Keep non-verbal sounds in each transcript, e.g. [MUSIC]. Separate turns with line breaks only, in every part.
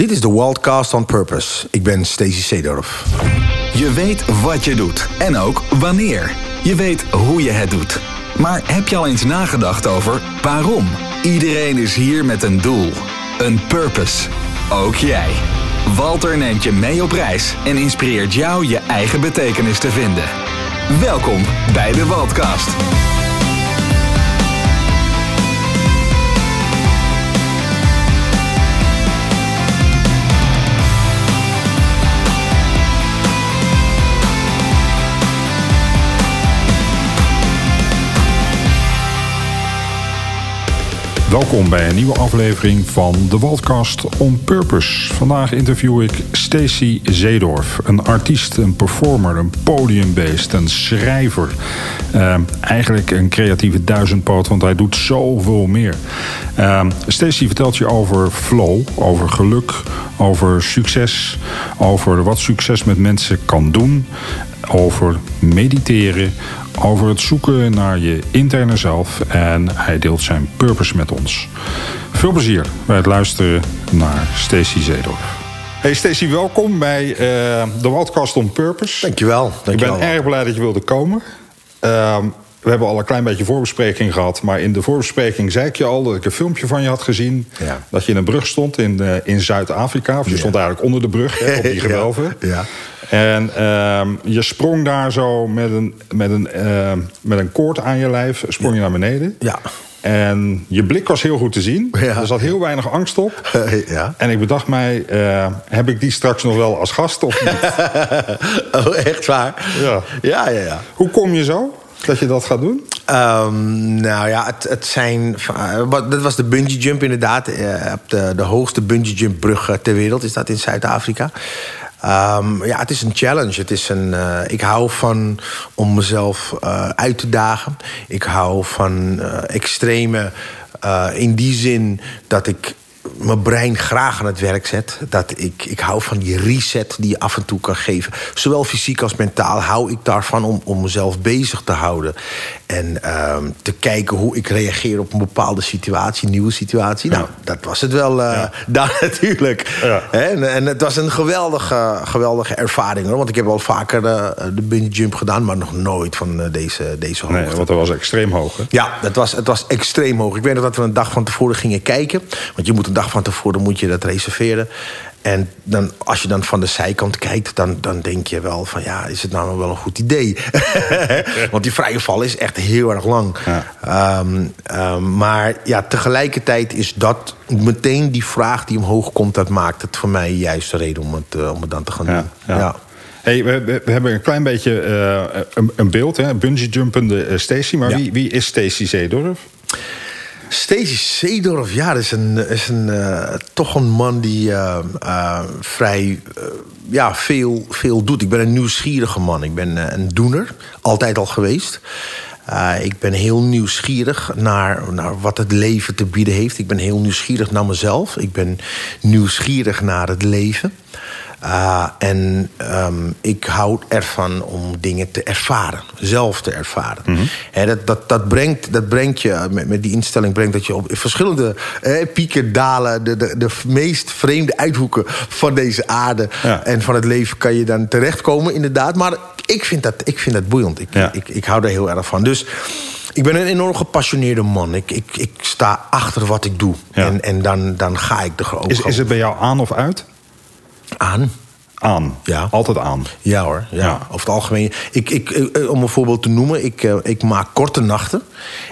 Dit is de Wildcast on Purpose. Ik ben Stacey Seedorf.
Je weet wat je doet en ook wanneer. Je weet hoe je het doet. Maar heb je al eens nagedacht over waarom? Iedereen is hier met een doel. Een purpose. Ook jij. Walter neemt je mee op reis en inspireert jou je eigen betekenis te vinden. Welkom bij de Waldcast.
Welkom bij een nieuwe aflevering van de Waldcast On Purpose. Vandaag interview ik Stacy Zeedorf, een artiest, een performer, een podiumbeest, een schrijver. Uh, eigenlijk een creatieve duizendpoot, want hij doet zoveel meer. Uh, Stacy vertelt je over flow, over geluk, over succes, over wat succes met mensen kan doen, over mediteren, over het zoeken naar je interne zelf en hij deelt zijn purpose met ons. Veel plezier bij het luisteren naar Stacy Zeedorf. Hey Stacy, welkom bij uh, de Wildcast on Purpose.
Dankjewel. dankjewel.
Ik ben erg blij dat je wilde komen. Uh, we hebben al een klein beetje voorbespreking gehad. Maar in de voorbespreking zei ik je al dat ik een filmpje van je had gezien.
Ja.
Dat je in een brug stond in, uh, in Zuid-Afrika. Of je
Ja.
stond eigenlijk onder de brug, hè, op die [LAUGHS] gewelven.
Ja.
En ehm, je sprong daar zo met een, met, een, ehm, met een koord aan je lijf, sprong je naar beneden.
Ja.
En je blik was heel goed te zien.
Ja.
Er zat heel weinig angst op. [LAUGHS]
ja.
En ik bedacht mij, eh, heb ik die straks nog wel als gast of niet? [LAUGHS]
Oh, echt waar?
Ja.
Ja, ja, ja.
Hoe kom je zo dat je dat gaat doen?
Ehm, nou ja, het, het zijn. wat- dat was de bungee jump inderdaad. Eh, de, de hoogste bungee jump brug eh, ter wereld is dat in Zuid-Afrika. Ehm, ja, het is een challenge. Het is een, ik hou van om mezelf uit te dagen. Ik hou van extreme. in die zin dat ik mijn brein graag aan het werk zet. Dat ik, ik hou van die reset die je af en toe kan geven. Zowel fysiek als mentaal hou ik daarvan om, om mezelf bezig te houden. En ehm, te kijken hoe ik reageer op een bepaalde situatie, nieuwe situatie. Nou, dat was het wel eh, [LAUGHS] daar natuurlijk.
Ja.
En, en het was een geweldige, geweldige ervaring hoor. Want ik heb al vaker de, de bungee jump gedaan, maar nog nooit van eh, deze, deze hoogte.
Nee, want dat was extreem hoog. Hè?
Ja, het was, het was extreem hoog. Ik weet nog dat we een dag van tevoren gingen kijken. Want je moet een dag van tevoren moet je dat reserveren. En dan, als je dan van de zijkant kijkt, dan, dan denk je wel van... ja, is het nou wel een goed idee? [LAUGHS] Want die vrije val is echt heel erg lang.
Ja.
Ehm, ehm, maar ja, tegelijkertijd is dat meteen die vraag die omhoog komt... dat maakt het voor mij juist de reden om het, eh, om het dan te gaan
Ja,
doen.
ja. Hey, we, we- hebben een klein beetje eh, een, een beeld, hè? bungee jumpende eh, Stacy. Maar wie, wie is Stacy Zeedorf?
Stacey Seedorf, ja, is, een, is een, eh, toch een man die eh, eh, vrij ja, veel, veel doet. Ik ben een nieuwsgierige man. Ik ben een doener, altijd al geweest. Ik ben heel nieuwsgierig naar, naar wat het leven te bieden heeft. Ik ben heel nieuwsgierig naar mezelf. Ik ben nieuwsgierig naar het leven. Uh, en um, ik hou ervan om dingen te ervaren, zelf te ervaren. Hè, dat, dat, dat, brengt, dat brengt je, met, met die instelling brengt dat je op verschillende eh, pieken, dalen, de, de, de meest vreemde uithoeken van deze aarde
Ja.
en van het leven kan je dan terechtkomen, inderdaad. Maar ik vind dat, ik vind dat boeiend. Ik,
Ja.
ik, ik hou daar heel erg van. Dus ik ben een enorm gepassioneerde man. Ik, ik, ik sta achter wat ik doe.
Ja.
En, en dan, dan ga ik er ook
Is, is het bij jou aan of uit?
Aan.
Aan.
Ja.
Altijd aan.
Ja hoor, ja.
Ja.
over het algemeen. Ik, ik, eh, om een voorbeeld te noemen, ik, eh, ik maak korte nachten.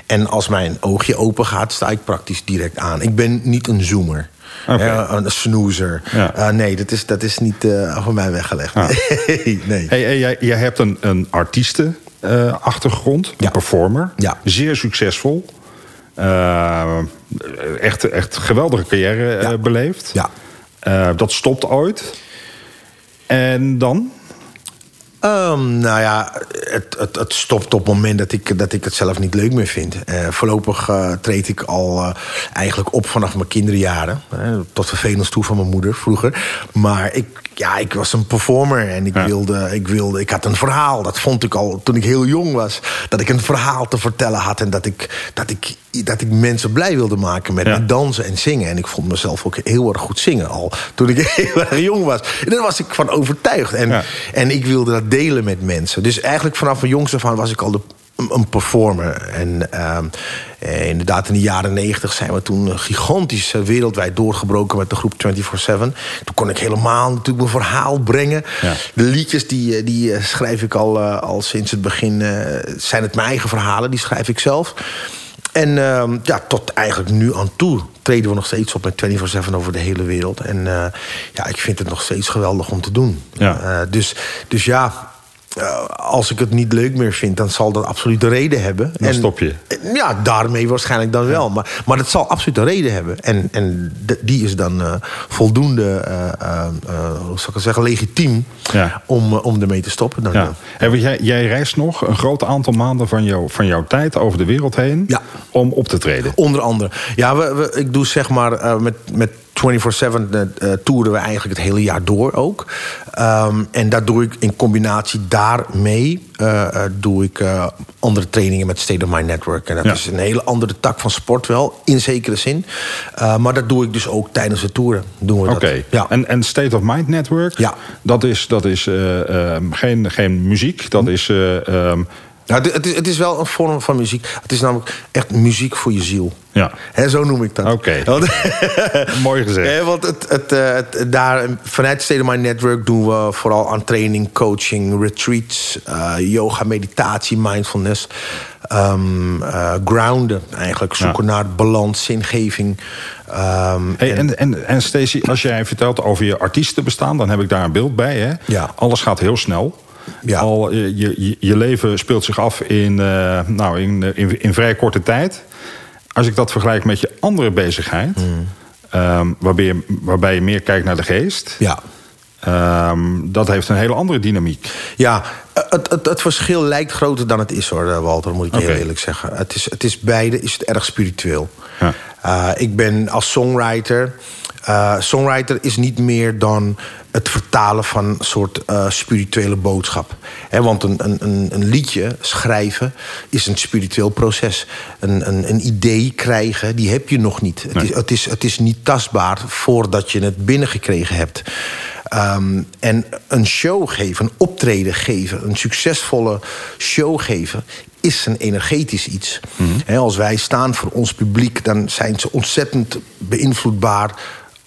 En als mijn oogje open gaat, sta ik praktisch direct aan. Ik ben niet een zoomer. Eh, een.
Ja.
Eh, nee, dat is, dat is niet eh voor mij weggelegd.
Ah. [LAUGHS]
Nee.
Hey, hey, jij, jij hebt een, een artiestenachtergrond, een
Ja.
performer.
Ja.
Zeer succesvol. Eh, echt, echt geweldige carrière eh, beleefd.
Ja.
Eh, dat stopt ooit. En dan?
Um, nou ja, het, het, het, stopt op het moment dat ik, dat ik het zelf niet leuk meer vind. Uh, voorlopig uh, treed ik al eigenlijk op vanaf mijn kinderjaren. tot vervelend toe van mijn moeder vroeger. Maar ik, ja, ik was een performer en ik, ja. wilde, ik, wilde, ik had een verhaal. Dat vond ik al toen ik heel jong was. Dat ik een verhaal te vertellen had en dat ik, dat ik, dat ik mensen blij wilde maken met ja. dansen en zingen. En ik vond mezelf ook heel erg goed zingen al toen ik [LAUGHS] heel erg jong was. En daar was ik van overtuigd. En, ja. en ik wilde dat delen met mensen. Dus eigenlijk vanaf mijn jongste van was ik al de, een performer. En uh, inderdaad, in de jaren negentig zijn we toen gigantisch wereldwijd doorgebroken met de groep 24-7. Toen kon ik helemaal natuurlijk mijn verhaal brengen. Ja. De liedjes die, die schrijf ik al, uh, al sinds het begin. Zijn het mijn eigen verhalen, die schrijf ik zelf. En uh, ja, tot eigenlijk nu aan toe treden we nog steeds op met 24-7 over de hele wereld. En ja, ik vind het nog steeds geweldig om te doen.
Ja.
Dus, dus ja, uh, als ik het niet leuk meer vind, dan zal dat absoluut de reden hebben.
Dan
en,
stop je.
Ja, daarmee waarschijnlijk dan wel. Maar, maar dat zal absoluut een reden hebben. En, en die is dan uh, voldoende, uh, hoe zal ik het zeggen, legitiem
ja.
om, om ermee te stoppen. Dan,
ja. Hey, jij, jij reist nog een groot aantal maanden van, jou, van jouw tijd over de wereld heen
ja.
om op te treden.
Onder andere. Ja, we, we, ik doe zeg maar met, met 24-7 uh, toeren we eigenlijk het hele jaar door ook. Um, en dat doe ik in combinatie daarmee... Uh, uh, doe ik uh, andere trainingen met State of Mind Network. En dat
Ja.
is een hele andere tak van sport wel, in zekere zin. Maar dat doe ik dus ook tijdens de toeren. Doen we
Oké,
dat. Ja.
en, en State of Mind Network,
Ja.
dat is, dat is um, geen, geen muziek, dat is... Uh, um,
Nou, het, is, het is wel een vorm van muziek. Het is namelijk echt muziek voor je ziel.
ja,
He, zo noem ik dat.
Oké. [LAUGHS] [LAUGHS] Mooi gezegd.
Hè, want het, het, eh, het, daar, vanuit State of Mind Network doen we vooral aan training, coaching, retreats, eh, yoga, meditatie, mindfulness. Um, uh, grounden eigenlijk. Zoeken
Ja.
naar balans, zingeving. Um,
Hey, en, en, en Stacey, als jij vertelt over je artiestenbestaan, dan heb ik daar een beeld bij. Hè?
Ja.
Alles gaat heel snel.
Ja.
Al, eh, je, je, je leven speelt zich af in, uh, nou, in, in, in vrij korte tijd. Als ik dat vergelijk met je andere bezigheid, mm. um, waarbij, je, waarbij je meer kijkt naar de geest.
Ja.
Um, dat heeft een hele andere dynamiek.
Ja, het, het, het, verschil lijkt groter dan het is hoor, Walter, moet ik okay. heel eerlijk zeggen. Het is, het is beide is het erg spiritueel.
Ja.
Uh, ik ben als songwriter. Uh, songwriter is niet meer dan het vertalen van een soort uh, spirituele boodschap. He, want een, een, een, liedje schrijven is een spiritueel proces. Een, een, een idee krijgen, die heb je nog niet. Nee. Het, is, het, is, het is niet tastbaar voordat je het binnengekregen hebt. Um, en een show geven, een optreden geven, een succesvolle show geven, is een energetisch iets. Mm -hmm. He, als wij staan voor ons publiek, dan zijn ze ontzettend beïnvloedbaar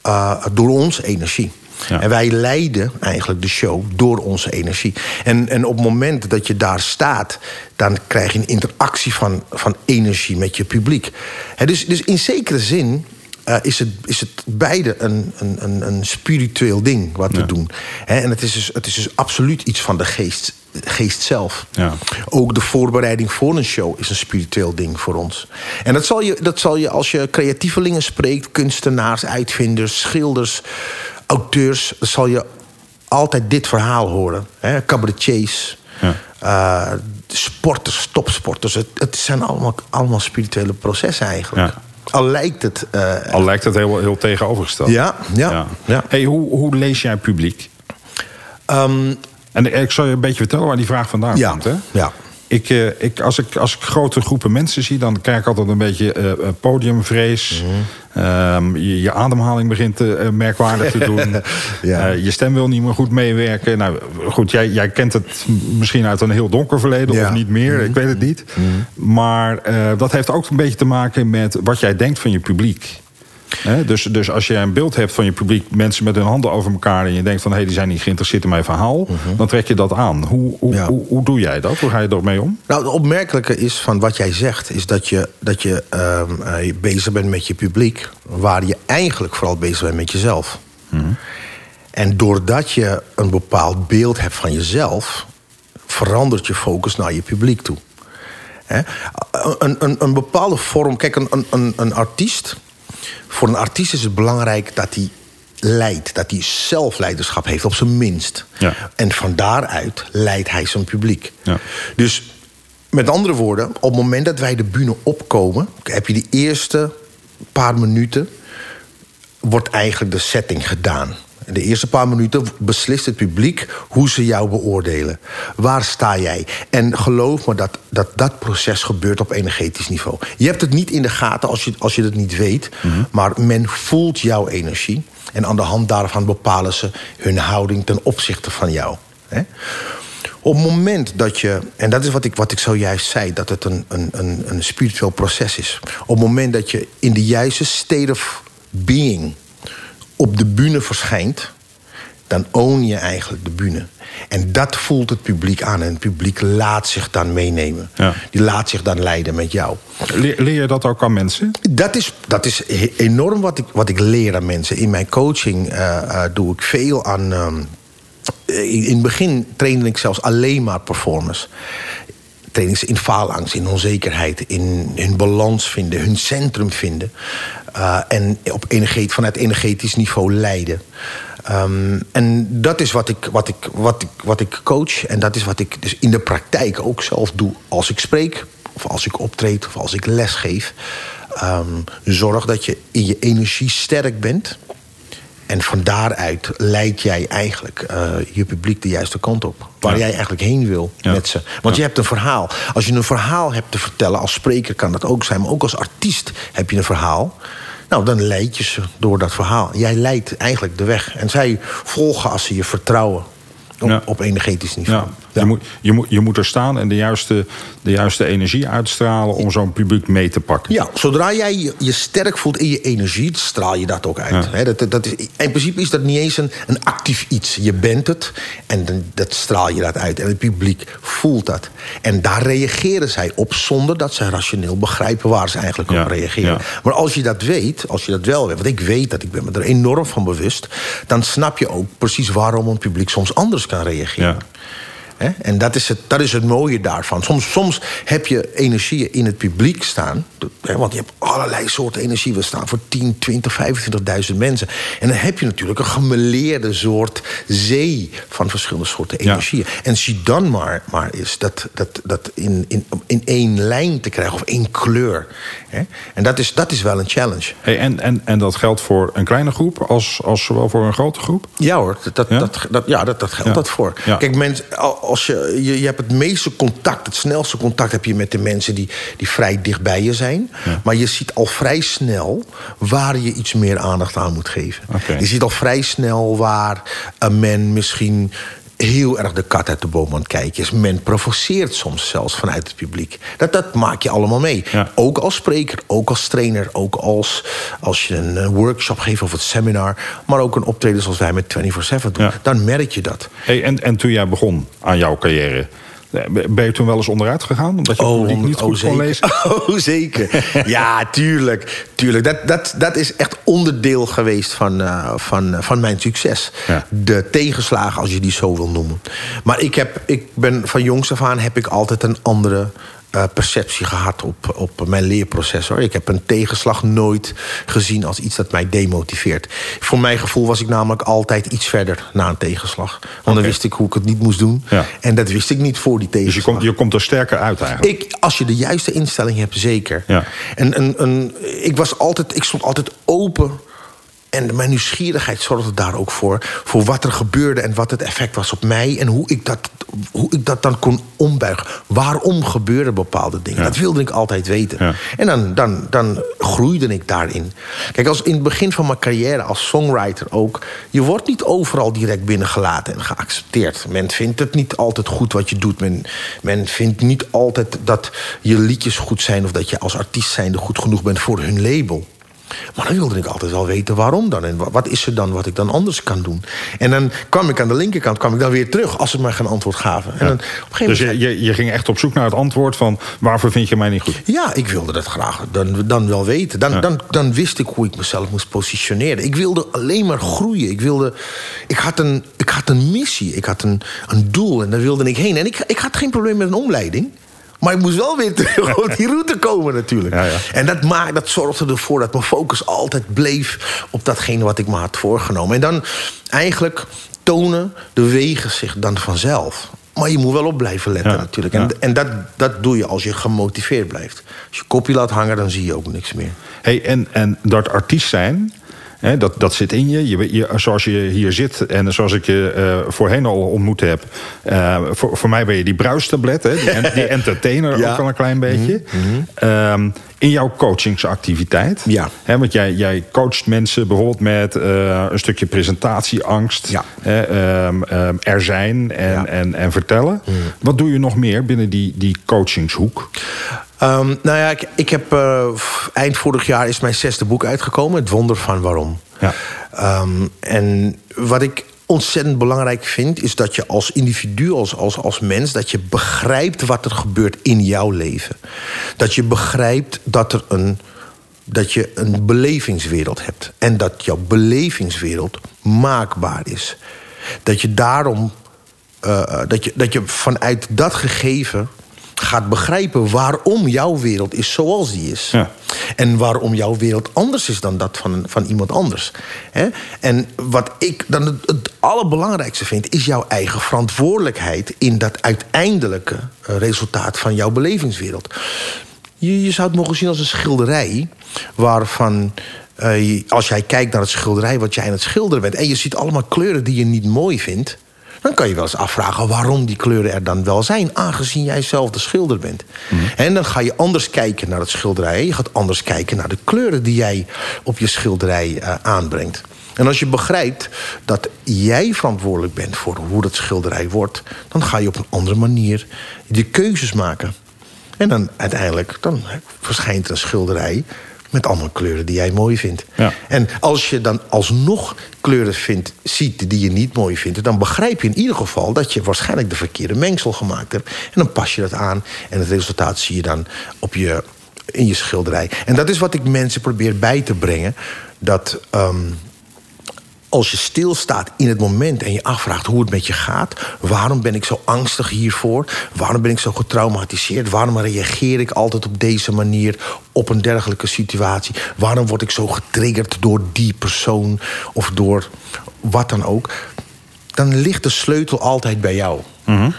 uh, door onze energie. Ja. En wij leiden eigenlijk de show door onze energie. En, en op het moment dat je daar staat, dan krijg je een interactie van, van energie met je publiek. He, dus, dus in zekere zin uh, is, het, is het beide een, een, een spiritueel ding wat we doen. He, en het is, dus, het is dus absoluut iets van de geest, geest zelf.
Ja.
Ook de voorbereiding voor een show is een spiritueel ding voor ons. En dat zal je, dat zal je als je creatievelingen spreekt, kunstenaars, uitvinders, schilders, auteurs, dan zal je altijd dit verhaal horen. Hè? Cabaretiers,
ja.
uh, sporters, topsporters. Het, het zijn allemaal, allemaal spirituele processen eigenlijk.
Ja.
Al lijkt het... Uh,
Al lijkt het heel, heel tegenovergesteld.
Ja, ja. ja. ja.
Hey, hoe, hoe lees jij publiek?
Um,
en ik zal je een beetje vertellen waar die vraag vandaan
ja,
komt. Hè?
Ja.
Ik, uh, ik, als, ik, als ik grote groepen mensen zie, dan krijg ik altijd een beetje uh, podiumvrees. Mm -hmm. um, je, je, ademhaling begint uh, merkwaardig te [LAUGHS] doen.
ja.
je stem wil niet meer goed meewerken. Nou, goed, jij, jij kent het misschien uit een heel donker verleden
ja.
of niet meer. Mm -hmm. Ik weet het niet.
Mm -hmm.
Maar dat heeft ook een beetje te maken met wat jij denkt van je publiek. He, dus, dus als je een beeld hebt van je publiek, mensen met hun handen over elkaar... en je denkt van, hé, hey, die zijn niet geïnteresseerd in mijn verhaal...
Mhm.
Uh -huh. dan trek je dat aan. Hoe, hoe, ja. hoe, hoe, doe jij dat? Hoe ga je ermee om?
Nou, het opmerkelijke is van wat jij zegt... is dat je, dat je um, uh, bezig bent met je publiek... waar je eigenlijk vooral bezig bent met jezelf.
Uh -huh.
En doordat je een bepaald beeld hebt van jezelf... verandert je focus naar je publiek toe. He? Een, een, een bepaalde vorm... Kijk, een, een, een artiest... Voor een artiest is het belangrijk dat hij leidt. Dat hij zelfleiderschap heeft, op zijn minst.
Ja.
En van daaruit leidt hij zijn publiek.
Ja.
Dus met andere woorden, op het moment dat wij de bühne opkomen... heb je die eerste paar minuten... wordt eigenlijk de setting gedaan. De eerste paar minuten beslist het publiek hoe ze jou beoordelen. Waar sta jij? En geloof me dat dat, dat proces gebeurt op energetisch niveau. Je hebt het niet in de gaten als je, als je het niet weet. Maar men voelt jouw energie. En aan de hand daarvan bepalen ze hun houding ten opzichte van jou. Hè? Op het moment dat je, en dat is wat ik, wat ik zojuist zei, dat het een, een, een, een spiritueel proces is. Op het moment dat je in de juiste state of being op de bühne verschijnt, dan own je eigenlijk de bühne. En dat voelt het publiek aan. En het publiek laat zich dan meenemen.
Ja.
Die laat zich dan leiden met jou.
Leer, leer je dat ook aan mensen?
Dat is, dat is enorm wat ik, wat ik leer aan mensen. In mijn coaching eh, eh, doe ik veel aan. ehm, in in het begin trainde ik zelfs alleen maar performers. Trainen ze in faalangst, in onzekerheid, in hun balans vinden, hun centrum vinden. Eh, en op energet, vanuit energetisch niveau leiden. Ehm, en dat is wat ik, wat, ik, wat, ik, wat ik coach. En dat is wat ik dus in de praktijk ook zelf doe als ik spreek, of als ik optreed, of als ik les geef. Ehm, zorg dat je in je energie sterk bent. En van daaruit leid jij eigenlijk eh, je publiek de juiste kant op. Waar
Ja.
jij eigenlijk heen wil
Ja.
met ze. Want je hebt een verhaal. Als je een verhaal hebt te vertellen, als spreker kan dat ook zijn. Maar ook als artiest heb je een verhaal. Nou, dan leid je ze door dat verhaal. Jij leidt eigenlijk de weg. En zij volgen als ze je vertrouwen. Op,
Ja.
op energetisch niveau.
Ja.
Ja.
Je, moet, je, moet, je moet er staan en de juiste, de juiste energie uitstralen om zo'n publiek mee te pakken.
Ja, zodra jij je, je sterk voelt in je energie, straal je dat ook uit.
Ja.
Dat, dat- is, in principe is dat niet eens een, een actief iets. Je bent het en dan, dat straal je dat uit. En het publiek voelt dat. En daar reageren zij op zonder dat zij rationeel begrijpen waar ze eigenlijk
Ja,
op reageren. Maar als je dat weet, als je dat wel weet, want ik weet dat, ik ben me er enorm van bewust, dan snap je ook precies waarom een publiek soms anders kan reageren. En dat is, het, dat is het mooie daarvan. Soms, soms heb je energieën in het publiek staan. Hè, want je hebt allerlei soorten energie. We staan voor 10, 20, 25.000 mensen. En dan heb je natuurlijk een gemeleerde soort zee van verschillende soorten
Ja.
energieën. En zie dan maar, maar is dat, dat, dat in, in, in één lijn te krijgen of één kleur. Hè? En dat is, dat is wel een challenge.
Hey, en, en, en dat geldt voor een kleine groep als, als zowel voor een grote groep?
Ja hoor, dat, dat,
Ja?
dat, dat- ja, dat, dat geldt
Ja.
dat voor.
Ja.
Kijk, mensen, als je, je, je hebt het meeste contact, het snelste contact heb je met de mensen die, die vrij dicht bij je zijn.
Ja.
Maar je ziet al vrij snel waar je iets meer aandacht aan moet geven. Je ziet al vrij snel waar een men misschien heel erg de kat uit de boom aan het kijken is. Men provoceert soms zelfs vanuit het publiek. Dat, dat maak je allemaal mee.
Ja.
Ook als spreker, ook als trainer, ook als, als je een eh, workshop geeft of een seminar... maar ook een optreden zoals wij met 24-7 doen.
Ja.
Dan merk je dat.
Hey, en, en toen jij begon aan jouw carrière, ben je toen wel eens onderuit gegaan? Omdat je het publiek niet goed kon
zeker.
lezen? [LAUGHS]
Oh, zeker. Ja, [LAUGHS] tuurlijk. tuurlijk. Dat, dat, dat is echt onderdeel geweest van, eh, van, eh, van mijn succes.
Ja.
De tegenslagen, als je die zo wil noemen. Maar ik, heb, ik ben van jongs af aan heb ik altijd een andere eh, perceptie gehad op, op mijn leerproces. Hoor. Ik heb een tegenslag nooit gezien als iets dat mij demotiveert. Voor mijn gevoel was ik namelijk altijd iets verder na een tegenslag. Want dan wist ik hoe ik het niet moest doen.
Ja.
En dat wist ik niet voor die
Dus je
tegenslag.
komt, je komt er sterker uit eigenlijk.
Ik, als je de juiste instelling hebt, zeker.
Ja.
En een, een, ik, was altijd, ik stond altijd open. En mijn nieuwsgierigheid zorgde daar ook voor. Voor wat er gebeurde en wat het effect was op mij. En hoe ik dat, hoe ik dat dan kon ombuigen. Waarom gebeurden bepaalde dingen?
Ja.
Dat wilde ik altijd weten.
Ja.
En dan, dan, dan groeide ik daarin. Kijk, als in het begin van mijn carrière als songwriter ook... je wordt niet overal direct binnengelaten en geaccepteerd. Men vindt het niet altijd goed wat je doet. Men, men vindt niet altijd dat je liedjes goed zijn... of dat je als artiest zijnde goed genoeg bent voor hun label. Maar dan wilde ik altijd wel weten waarom dan. En wa- wat is er dan wat ik dan anders kan doen? En dan kwam ik aan de linkerkant kwam ik dan weer terug... als ze mij geen antwoord gaven. En dan, op een gegeven
Dus je, je ging echt op zoek naar het antwoord van waarvoor vind je mij niet goed?
ja, ik wilde dat graag dan, dan wel weten. Dan, dan, dan wist ik hoe ik mezelf moest positioneren. Ik wilde alleen maar groeien. Ik, wilde, ik, had, een, ik had een missie, ik had een, een doel en daar wilde ik heen. En ik, ik had geen probleem met een omleiding. Maar ik moest wel weer terug op die route komen natuurlijk.
Ja, ja.
En dat, maakt, dat zorgde ervoor dat mijn focus altijd bleef... op datgene wat ik me had voorgenomen. En dan eigenlijk tonen de wegen zich dan vanzelf. Maar je moet wel op blijven letten
Ja,
natuurlijk.
ja.
En, en dat, dat doe je als je gemotiveerd blijft. Als je kopje laat hangen, dan zie je ook niks meer.
Hey, en, en dat artiest zijn, dat, dat zit in je. je, je zoals je hier zit en zoals ik je eh, voorheen al ontmoet heb. eh, voor, voor mij ben je die bruistablet, hè, die, en- die [LAUGHS] entertainer
Ja.
ook wel een klein beetje. Ehm, in jouw coachingsactiviteit.
Ja.
Want jij, jij coacht mensen bijvoorbeeld met eh, een stukje presentatieangst.
Ja.
Ehm, ehm, er zijn en,
Ja.
en, en vertellen. Wat doe je nog meer binnen die, die coachingshoek?
Ehm, nou ja, ik, ik heb eh, eind vorig jaar is mijn zesde boek uitgekomen. Het wonder van waarom.
Ja.
Ehm, en wat ik ontzettend belangrijk vind... is dat je als individu, als, als, als mens... dat je begrijpt wat er gebeurt in jouw leven. Dat je begrijpt dat, er een, dat je een belevingswereld hebt. En dat jouw belevingswereld maakbaar is. Dat je daarom... eh, dat, je, dat je vanuit dat gegeven gaat begrijpen waarom jouw wereld is zoals die is.
Ja.
En waarom jouw wereld anders is dan dat van, van iemand anders. En wat ik dan het, het allerbelangrijkste vind, is jouw eigen verantwoordelijkheid in dat uiteindelijke eh, resultaat van jouw belevingswereld. Je, je zou het mogen zien als een schilderij waarvan. je- als jij kijkt naar het schilderij wat jij aan het schilderen bent. en je ziet allemaal kleuren die je niet mooi vindt. Dan kan je wel eens afvragen waarom die kleuren er dan wel zijn. aangezien jij zelf de schilder bent. En dan ga je anders kijken naar het schilderij. Je gaat anders kijken naar de kleuren die jij op je schilderij eh, aanbrengt. En als je begrijpt dat jij verantwoordelijk bent voor hoe dat schilderij wordt, dan ga je op een andere manier de keuzes maken. En dan uiteindelijk dan verschijnt er een schilderij met allemaal kleuren die jij mooi vindt.
Ja.
En als je dan alsnog kleuren vindt, ziet die je niet mooi vindt... dan begrijp je in ieder geval dat je waarschijnlijk de verkeerde mengsel gemaakt hebt. En dan pas je dat aan en het resultaat zie je dan op je, in je schilderij. En dat is wat ik mensen probeer bij te brengen. Dat ehm, als je stilstaat in het moment en je afvraagt hoe het met je gaat... waarom ben ik zo angstig hiervoor? Waarom ben ik zo getraumatiseerd? Waarom reageer ik altijd op deze manier op een dergelijke situatie? Waarom word ik zo getriggerd door die persoon of door wat dan ook? Dan ligt de sleutel altijd bij jou.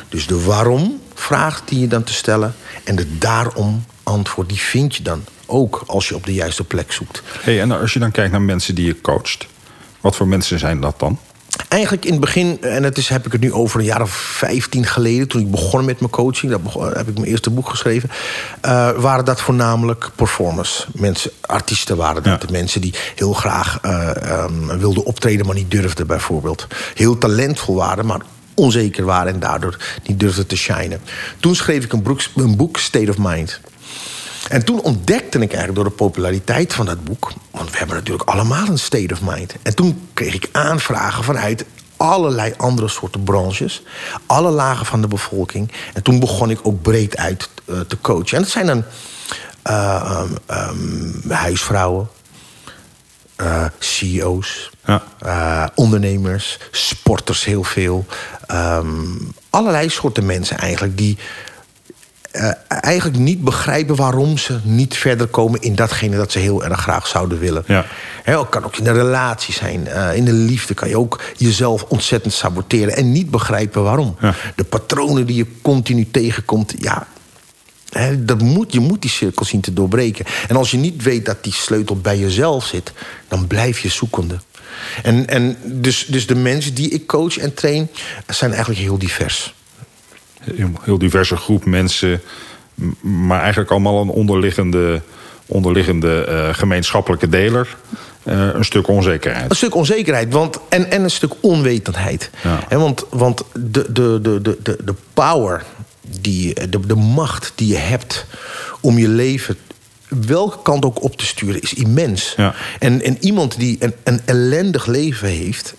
Dus de waarom-vraag die je dan te stellen... en de daarom-antwoord, die vind je dan ook als je op de juiste plek zoekt.
Hey, en als je dan kijkt naar mensen die je coacht, wat voor mensen zijn dat dan?
Eigenlijk in het begin, en dat is, heb ik het nu over een jaar of 15 geleden, toen ik begon met mijn coaching, dat begon- heb ik mijn eerste boek geschreven, eh, waren dat voornamelijk performers. Mensen, artiesten waren dat.
Ja.
Mensen die heel graag eh, ehm, wilden optreden, maar niet durfden, bijvoorbeeld. Heel talentvol waren, maar onzeker waren en daardoor niet durfden te shinen. Toen schreef ik een boek, State of Mind. En toen ontdekte ik eigenlijk door de populariteit van dat boek... want we hebben natuurlijk allemaal een state of mind. En toen kreeg ik aanvragen vanuit allerlei andere soorten branches... alle lagen van de bevolking. En toen begon ik ook breed uit eh, te coachen. En dat zijn dan eh, ehm, ehm, huisvrouwen, eh, CEO's,
Ja.
ondernemers, sporters heel veel. Ehm, allerlei soorten mensen eigenlijk die eh, eigenlijk niet begrijpen waarom ze niet verder komen in datgene dat ze heel erg graag zouden willen.
Ja.
Kan ook in een relatie zijn. eh, in de liefde kan je ook jezelf ontzettend saboteren en niet begrijpen waarom.
Ja.
De patronen die je continu tegenkomt, ja. dat moet, je moet die cirkel zien te doorbreken. En als je niet weet dat die sleutel bij jezelf zit, dan blijf je zoekende. En, en dus, dus de mensen die ik coach en train zijn eigenlijk heel divers.
Heel, heel diverse groep mensen, maar eigenlijk allemaal een onderliggende, onderliggende eh, gemeenschappelijke deler. Eh, een stuk onzekerheid.
Een stuk onzekerheid want, en, en een stuk onwetendheid.
Ja.
Want want de, de, de, de, de, de power, die, de, de macht die je hebt om je leven welke kant ook op te sturen, is immens.
Ja.
En, en iemand die een, een ellendig leven heeft,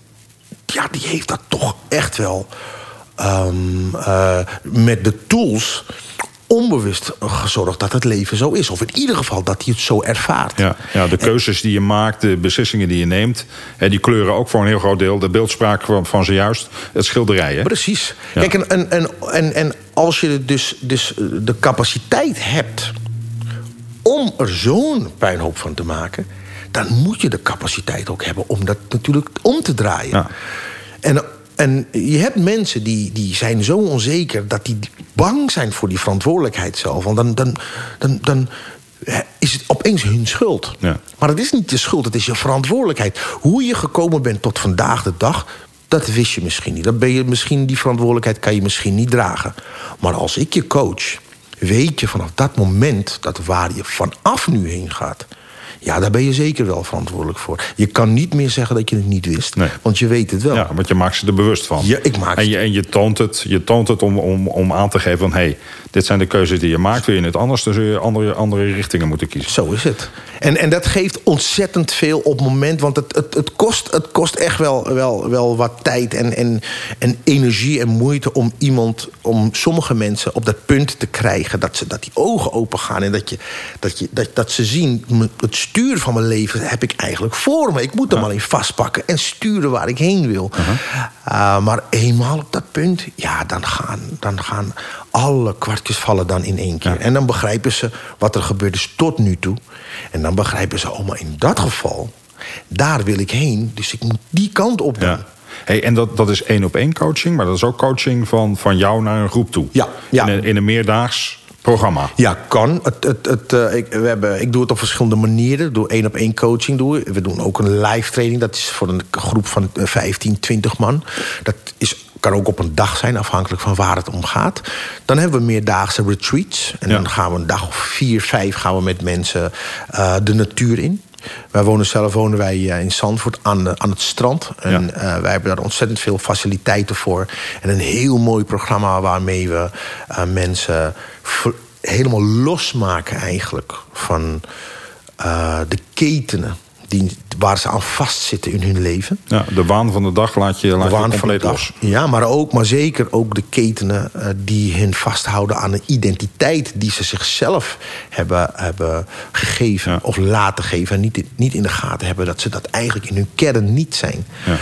ja, die heeft dat toch echt wel ehm, eh, met de tools onbewust gezorgd dat het leven zo is. Of in ieder geval dat hij het zo ervaart.
Ja, ja de keuzes die je maakt, de beslissingen die je neemt... Hè, die kleuren ook voor een heel groot deel de beeldspraak van, van zojuist het schilderij. Hè?
Precies. Kijk, en, en, en, en als je dus, dus de capaciteit hebt om er zo'n puinhoop van te maken, dan moet je de capaciteit ook hebben om dat natuurlijk om te draaien. Ja. En, en je hebt mensen die, die zijn zo onzeker dat die bang zijn voor die verantwoordelijkheid zelf. Want dan, dan, dan, dan is het opeens hun schuld. Ja. Maar het is niet de schuld, het is je verantwoordelijkheid. Hoe je gekomen bent tot vandaag de dag, dat wist je misschien niet. Dat ben je misschien, die verantwoordelijkheid kan je misschien niet dragen. Maar als ik je coach weet je vanaf dat moment dat waar je vanaf nu heen gaat. Ja, daar ben je zeker wel verantwoordelijk voor. Je kan niet meer zeggen dat je het niet wist. Want je weet het wel.
Ja, want je maakt ze er bewust van.
Ja, ik maak
en je, en je toont het, je toont het om, om, om aan te geven van... hé, hey, dit zijn de keuzes die je maakt. Wil je het anders, dan zul je andere, andere richtingen moeten kiezen.
Zo is het. En, en dat geeft ontzettend veel op het moment. Want het, het, het, kost, het kost echt wel, wel, wel wat tijd en, en, en energie en moeite... om iemand, om sommige mensen op dat punt te krijgen... dat, ze, dat die ogen open gaan en dat, je, dat, je, dat, dat ze zien... het stuur van mijn leven heb ik eigenlijk voor me. Ik moet hem ja. alleen vastpakken en sturen waar ik heen wil. Uh -huh. uh, maar eenmaal op dat punt, ja, dan gaan, dan gaan alle kwartjes vallen dan in één keer. Ja. En dan begrijpen ze wat er gebeurd is tot nu toe. En dan begrijpen ze, oh, maar in dat geval, daar wil ik heen. Dus ik moet die kant op doen.
Ja. Hey, en dat, dat is één op één coaching, maar dat is ook coaching van, van jou naar een groep toe.
Ja, ja.
In, een, in een meerdaags programma.
Ja, kan. Het, het, het, uh, ik, we hebben, ik doe het op verschillende manieren. Door één op één coaching doen we. We doen ook een live training. Dat is voor een groep van 15, 20 man. Dat is kan ook op een dag zijn, afhankelijk van waar het om gaat. Dan hebben we meerdaagse retreats. En ja. dan gaan we een dag of vier, vijf gaan we met mensen uh, de natuur in. Wij wonen zelf wonen wij in Zandvoort aan, de, aan het strand. En ja. uh, wij hebben daar ontzettend veel faciliteiten voor. En een heel mooi programma waarmee we uh, mensen helemaal losmaken eigenlijk van de ketenen die, waar ze aan vastzitten in hun leven.
Ja, de waan van de dag laat je, laat de waan je van de los.
Ja, maar, ook, maar zeker ook de ketenen uh, die hen vasthouden aan een identiteit die ze zichzelf hebben, hebben gegeven ja. of laten geven. En niet, niet in de gaten hebben dat ze dat eigenlijk in hun kern niet zijn. Ja.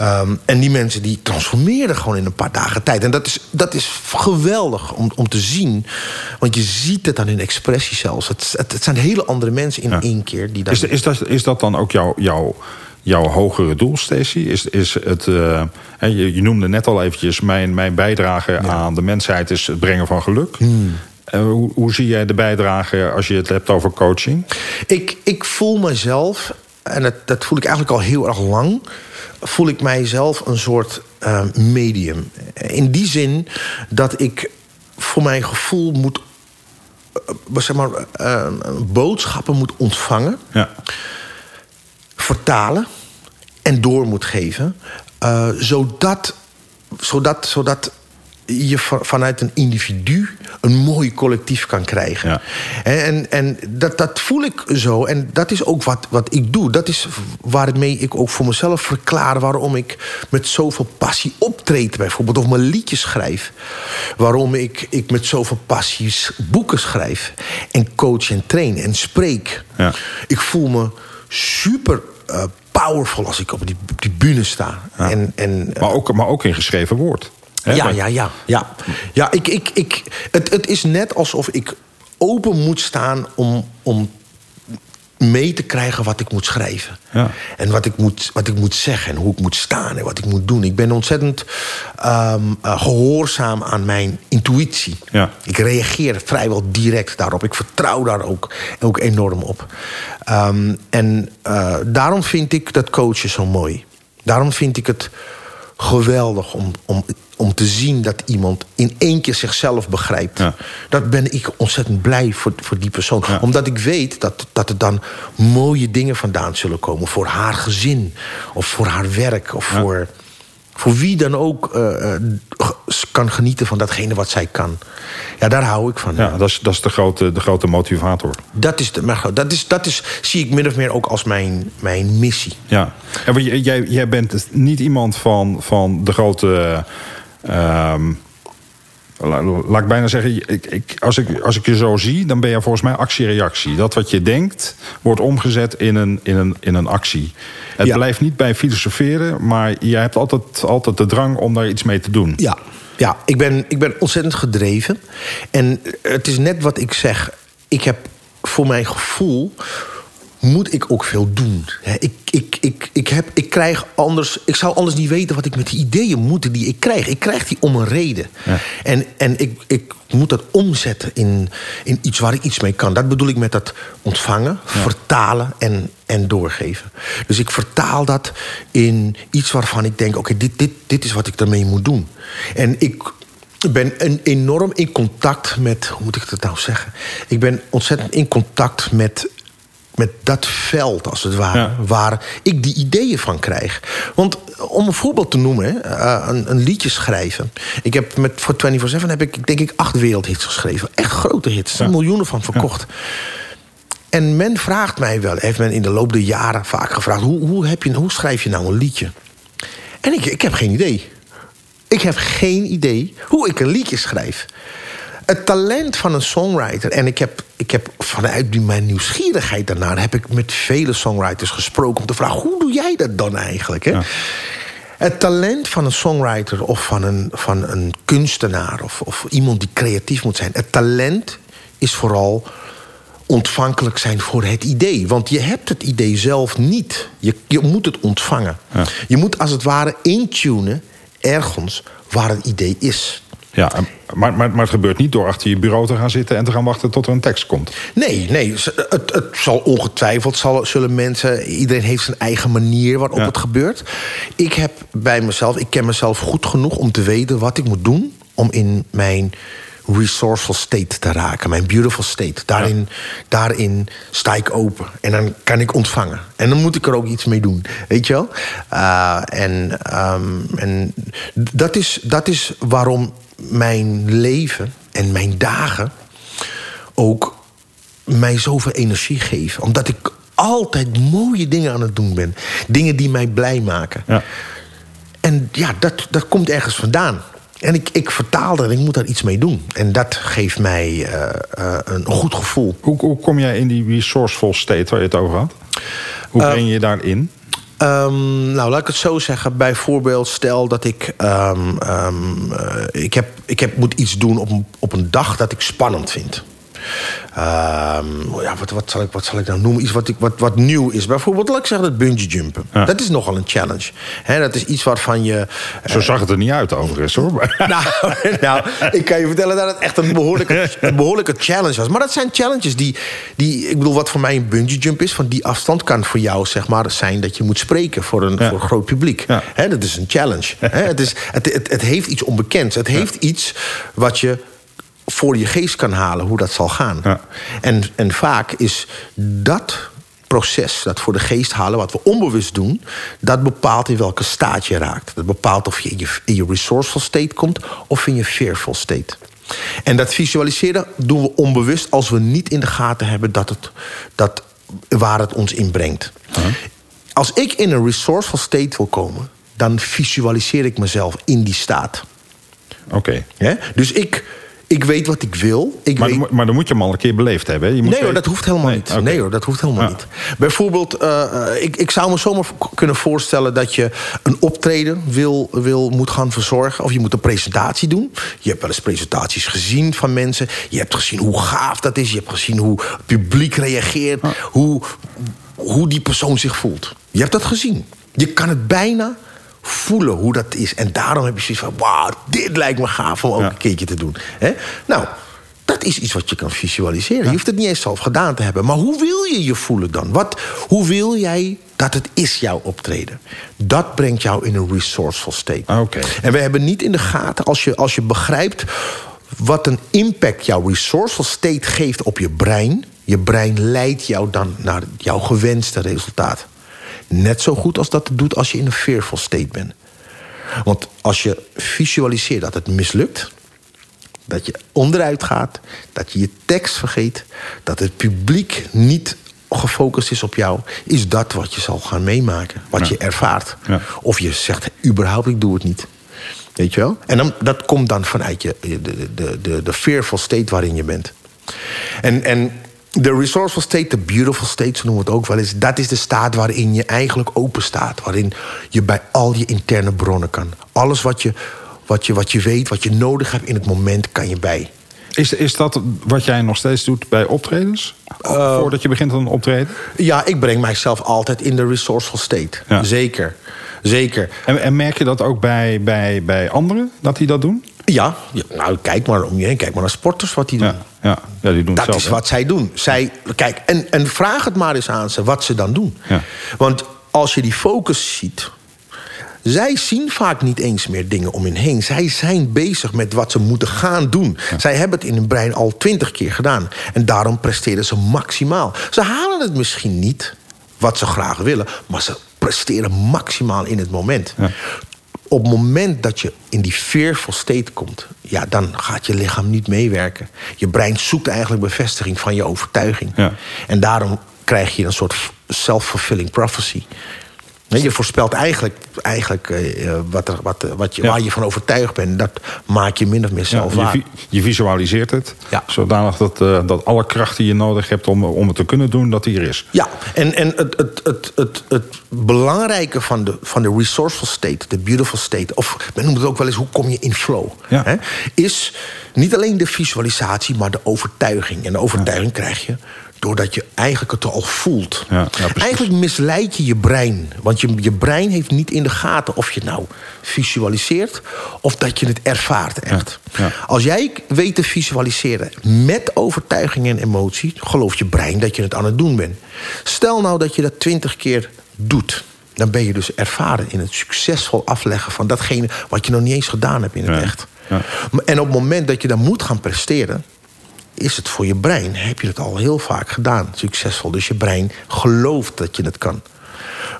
Um, en die mensen die transformeren gewoon in een paar dagen tijd. En dat is, dat is geweldig om, om te zien. Want je ziet het aan hun expressie zelfs. Het, het, het zijn hele andere mensen in ja. één keer. Die
is, is, dat, is dat dan ook jouw... jouw jouw hogere doel, Stacy? Is, is het, uh, je, je, noemde net al eventjes... mijn, mijn bijdrage ja. aan de mensheid is het brengen van geluk. Hmm. Uh, hoe, hoe, zie jij de bijdrage als je het hebt over coaching?
Ik, ik voel mezelf, en dat, dat voel ik eigenlijk al heel erg lang voel ik mijzelf een soort uh, medium. In die zin dat ik voor mijn gevoel moet. Uh, zeg maar, uh, boodschappen moet ontvangen,
ja.
vertalen en door moet geven, zodat, zodat, zodat je vanuit een individu een mooi collectief kan krijgen.
Ja.
En, en dat, dat voel ik zo. En dat is ook wat, wat ik doe. Dat is waarmee ik ook voor mezelf verklaar... waarom ik met zoveel passie optreed bijvoorbeeld. Of mijn liedjes schrijf. Waarom ik, ik met zoveel passie boeken schrijf. En coach en train en spreek.
Ja.
Ik voel me super... Uh, powerful als ik op die, die bühne sta.
Ja.
En, en,
maar, ook, maar ook in geschreven woord.
Ja, ja, ja, ja. Ja, ik, ik, ik, het, het is net alsof ik open moet staan om, om mee te krijgen wat ik moet schrijven.
Ja.
En wat ik, moet, wat ik moet zeggen en hoe ik moet staan en wat ik moet doen. Ik ben ontzettend um, uh, gehoorzaam aan mijn intuïtie.
Ja.
Ik reageer vrijwel direct daarop. Ik vertrouw daar ook, ook enorm op. Um, en uh, daarom vind ik dat coachen zo mooi. Daarom vind ik het geweldig om, om, om te zien dat iemand in één keer zichzelf begrijpt.
Ja.
Dat ben ik ontzettend blij voor, voor die persoon. Ja. Omdat ik weet dat, dat er dan mooie dingen vandaan zullen komen. Voor haar gezin, of voor haar werk, of ja. voor, voor wie dan ook uh, kan genieten van datgene wat zij kan. Ja, daar hou ik van.
Ja, dat is, dat is de, grote, de grote motivator.
Dat, is de, dat, is, dat is, zie ik min of meer ook als mijn, mijn missie.
Ja, en jij, jij bent niet iemand van, van de grote... Um, laat ik bijna zeggen, ik, ik, als, ik, als ik je zo zie, dan ben je volgens mij actie-reactie. Dat wat je denkt, wordt omgezet in een, in een, in een actie. Het blijft niet bij filosoferen, maar je hebt altijd, altijd de drang om daar iets mee te doen.
Ja, ja ik, ben, ik ben ontzettend gedreven. En het is net wat ik zeg. Ik heb voor mijn gevoel moet ik ook veel doen. Ik, ik, ik, ik, heb, ik krijg anders. Ik zou anders niet weten wat ik met die ideeën moet die ik krijg. Ik krijg die om een reden. Ja. En, en ik, ik moet dat omzetten in, in iets waar ik iets mee kan. Dat bedoel ik met dat ontvangen, vertalen en, en doorgeven. Dus ik vertaal dat in iets waarvan ik denk: oké, dit, dit, dit is wat ik ermee moet doen. En ik ben een enorm in contact met, hoe moet ik dat nou zeggen? Ik ben ontzettend in contact met met dat veld, als het ware, waar ik die ideeën van krijg. Want om een voorbeeld te noemen, uh, een, een, liedje schrijven. Ik heb met voor 24-7 heb ik denk ik acht wereldhits geschreven. Echt grote hits, ja. miljoenen van verkocht. En men vraagt mij wel, heeft men in de loop der jaren vaak gevraagd... hoe, hoe, heb je, hoe schrijf je nou een liedje? En ik, ik heb geen idee. Ik heb geen idee hoe ik een liedje schrijf. Het talent van een songwriter, en ik heb, ik heb vanuit mijn nieuwsgierigheid daarnaar... heb ik met vele songwriters gesproken om te vragen... hoe doe jij dat dan eigenlijk? Hè? Het talent van een songwriter of van een, van een kunstenaar... Of, of iemand die creatief moet zijn... het talent is vooral ontvankelijk zijn voor het idee. Want je hebt het idee zelf niet. Je, je moet het ontvangen. Je moet als het ware intunen ergens waar het idee is.
Ja, maar, maar, maar het gebeurt niet door achter je bureau te gaan zitten... en te gaan wachten tot er een tekst komt.
Nee, nee het, het zal ongetwijfeld zal, zullen mensen... iedereen heeft zijn eigen manier waarop het gebeurt. Ik heb bij mezelf, ik ken mezelf goed genoeg om te weten wat ik moet doen... om in mijn resourceful state te raken. Mijn beautiful state. Daarin, daarin sta ik open. En dan kan ik ontvangen. En dan moet ik er ook iets mee doen. Weet je wel? Uh, en um, en dat, is, dat is waarom mijn leven en mijn dagen ook mij zoveel energie geven. Omdat ik altijd mooie dingen aan het doen ben. Dingen die mij blij maken. Ja. En ja, dat, dat komt ergens vandaan. En ik, ik vertaal dat ik moet daar iets mee doen. En dat geeft mij uh, uh, een goed gevoel.
Hoe, hoe kom jij in die resourceful state waar je het over had? Hoe breng je je daarin?
Um, nou, laat ik het zo zeggen. Bijvoorbeeld, stel dat ik. Um, um, ik, heb, ik heb, moet iets doen op op een dag dat ik spannend vind. Um, ja, wat, wat, zal ik, wat zal ik nou noemen? Iets wat, ik, wat, wat nieuw is. Bijvoorbeeld, laat ik zeggen, dat bungee jumpen. Dat is nogal een challenge. He, dat is iets waarvan je...
Zo zag het er niet uit overigens, hoor. [LAUGHS]
nou, nou, ik kan je vertellen dat het echt een behoorlijke, [LAUGHS] een behoorlijke challenge was. Maar dat zijn challenges die, die... Ik bedoel, wat voor mij een bungee jump is... van die afstand kan voor jou zeg maar, zijn dat je moet spreken... voor een, voor een groot publiek. He, dat is een challenge. het, is, het, het, het heeft iets onbekends. Het heeft iets wat je voor je geest kan halen hoe dat zal gaan. Ja. En, en vaak is dat proces, dat voor de geest halen, wat we onbewust doen, dat bepaalt in welke staat je raakt. Dat bepaalt of je in je, in je resourceful state komt of in je fearful state. En dat visualiseren doen we onbewust als we niet in de gaten hebben dat het, dat, waar het ons in brengt. Als ik in een resourceful state wil komen, dan visualiseer ik mezelf in die staat.
Oké.
Dus ik ik weet wat ik wil. Ik
maar,
weet...
maar dan moet je hem al een keer beleefd hebben. Je moet
nee hoor, dat hoeft helemaal niet. Nee hoor, dat hoeft helemaal niet. Bijvoorbeeld, uh, ik, ik zou me zomaar kunnen voorstellen... dat je een optreden wil, wil, moet gaan verzorgen. Of je moet een presentatie doen. Je hebt wel eens presentaties gezien van mensen. Je hebt gezien hoe gaaf dat is. Je hebt gezien hoe het publiek reageert. Hoe, hoe die persoon zich voelt. Je hebt dat gezien. Je kan het bijna voelen hoe dat is. En daarom heb je zoiets van, wauw, dit lijkt me gaaf om ook een keertje te doen. Nou, dat is iets wat je kan visualiseren. Je hoeft het niet eens zelf gedaan te hebben. Maar hoe wil je je voelen dan? Wat, hoe wil jij dat het is jouw optreden? Dat brengt jou in een resourceful state.
Ah,
en we hebben niet in de gaten, als je, als je begrijpt... wat een impact jouw resourceful state geeft op je brein... je brein leidt jou dan naar jouw gewenste resultaat. Net zo goed als dat het doet als je in een fearful state bent. Want als je visualiseert dat het mislukt, dat je onderuit gaat, dat je je tekst vergeet, dat het publiek niet gefocust is op jou, is dat wat je zal gaan meemaken, wat je ervaart. Of je zegt überhaupt ik doe het niet. Weet je wel? En dan, dat komt dan vanuit je, de, de, de, de fearful state waarin je bent. En, en de resourceful state, de beautiful state, zo noemen we het ook wel eens... dat is de staat waarin je eigenlijk open staat. Waarin je bij al je interne bronnen kan. Alles wat je, wat je, wat je weet, wat je nodig hebt in het moment, kan je bij.
Is, is dat wat jij nog steeds doet bij optredens? Uh, Voordat je begint aan een optreden?
Ja, ik breng mijzelf altijd in de resourceful state. Ja. Zeker. Zeker.
En, en, merk je dat ook bij, bij, bij anderen, dat die dat doen?
Ja, ja, nou kijk maar om je heen. Kijk maar naar sporters wat die doen.
Ja, ja, ja die doen
dat
zelf,
is wat zij doen. Zij, kijk, en, en vraag het maar eens aan ze wat ze dan doen.
Ja.
Want als je die focus ziet... Zij zien vaak niet eens meer dingen om hen heen. Zij zijn bezig met wat ze moeten gaan doen. Zij hebben het in hun brein al twintig keer gedaan. En daarom presteren ze maximaal. Ze halen het misschien niet wat ze graag willen... maar ze presteren maximaal in het moment.
Ja.
Op het moment dat je in die fearful state komt... ja, dan gaat je lichaam niet meewerken. Je brein zoekt eigenlijk bevestiging van je overtuiging.
Ja.
En daarom krijg je een soort self-fulfilling prophecy. Je voorspelt eigenlijk, eigenlijk uh, wat er, wat, wat je,
Ja.
waar je van overtuigd bent. Dat maak je min of meer
Ja,
zelf waar.
vi- je visualiseert het.
Ja.
Zodanig dat, eh, dat alle kracht die je nodig hebt om, om het te kunnen doen, dat die er is.
Ja, en, en het, het, het, het, het belangrijke van de, van de resourceful state, de beautiful state, of men noemt het ook wel eens hoe kom je in flow,
Ja.
hè, is niet alleen de visualisatie, maar de overtuiging. En de overtuiging krijg je doordat je eigenlijk het al voelt.
Ja,
eigenlijk misleid je je brein. Want je, je brein heeft niet in de gaten of je het nou visualiseert of dat je het ervaart echt.
Ja.
Als jij weet te visualiseren met overtuiging en emotie, gelooft je brein dat je het aan het doen bent. Stel nou dat je dat twintig keer doet. Dan ben je dus ervaren in het succesvol afleggen van datgene wat je nog niet eens gedaan hebt in het echt.
ja.
En op het moment dat je dan moet gaan presteren, is het voor je brein, heb je het al heel vaak gedaan, succesvol. Dus je brein gelooft dat je het kan.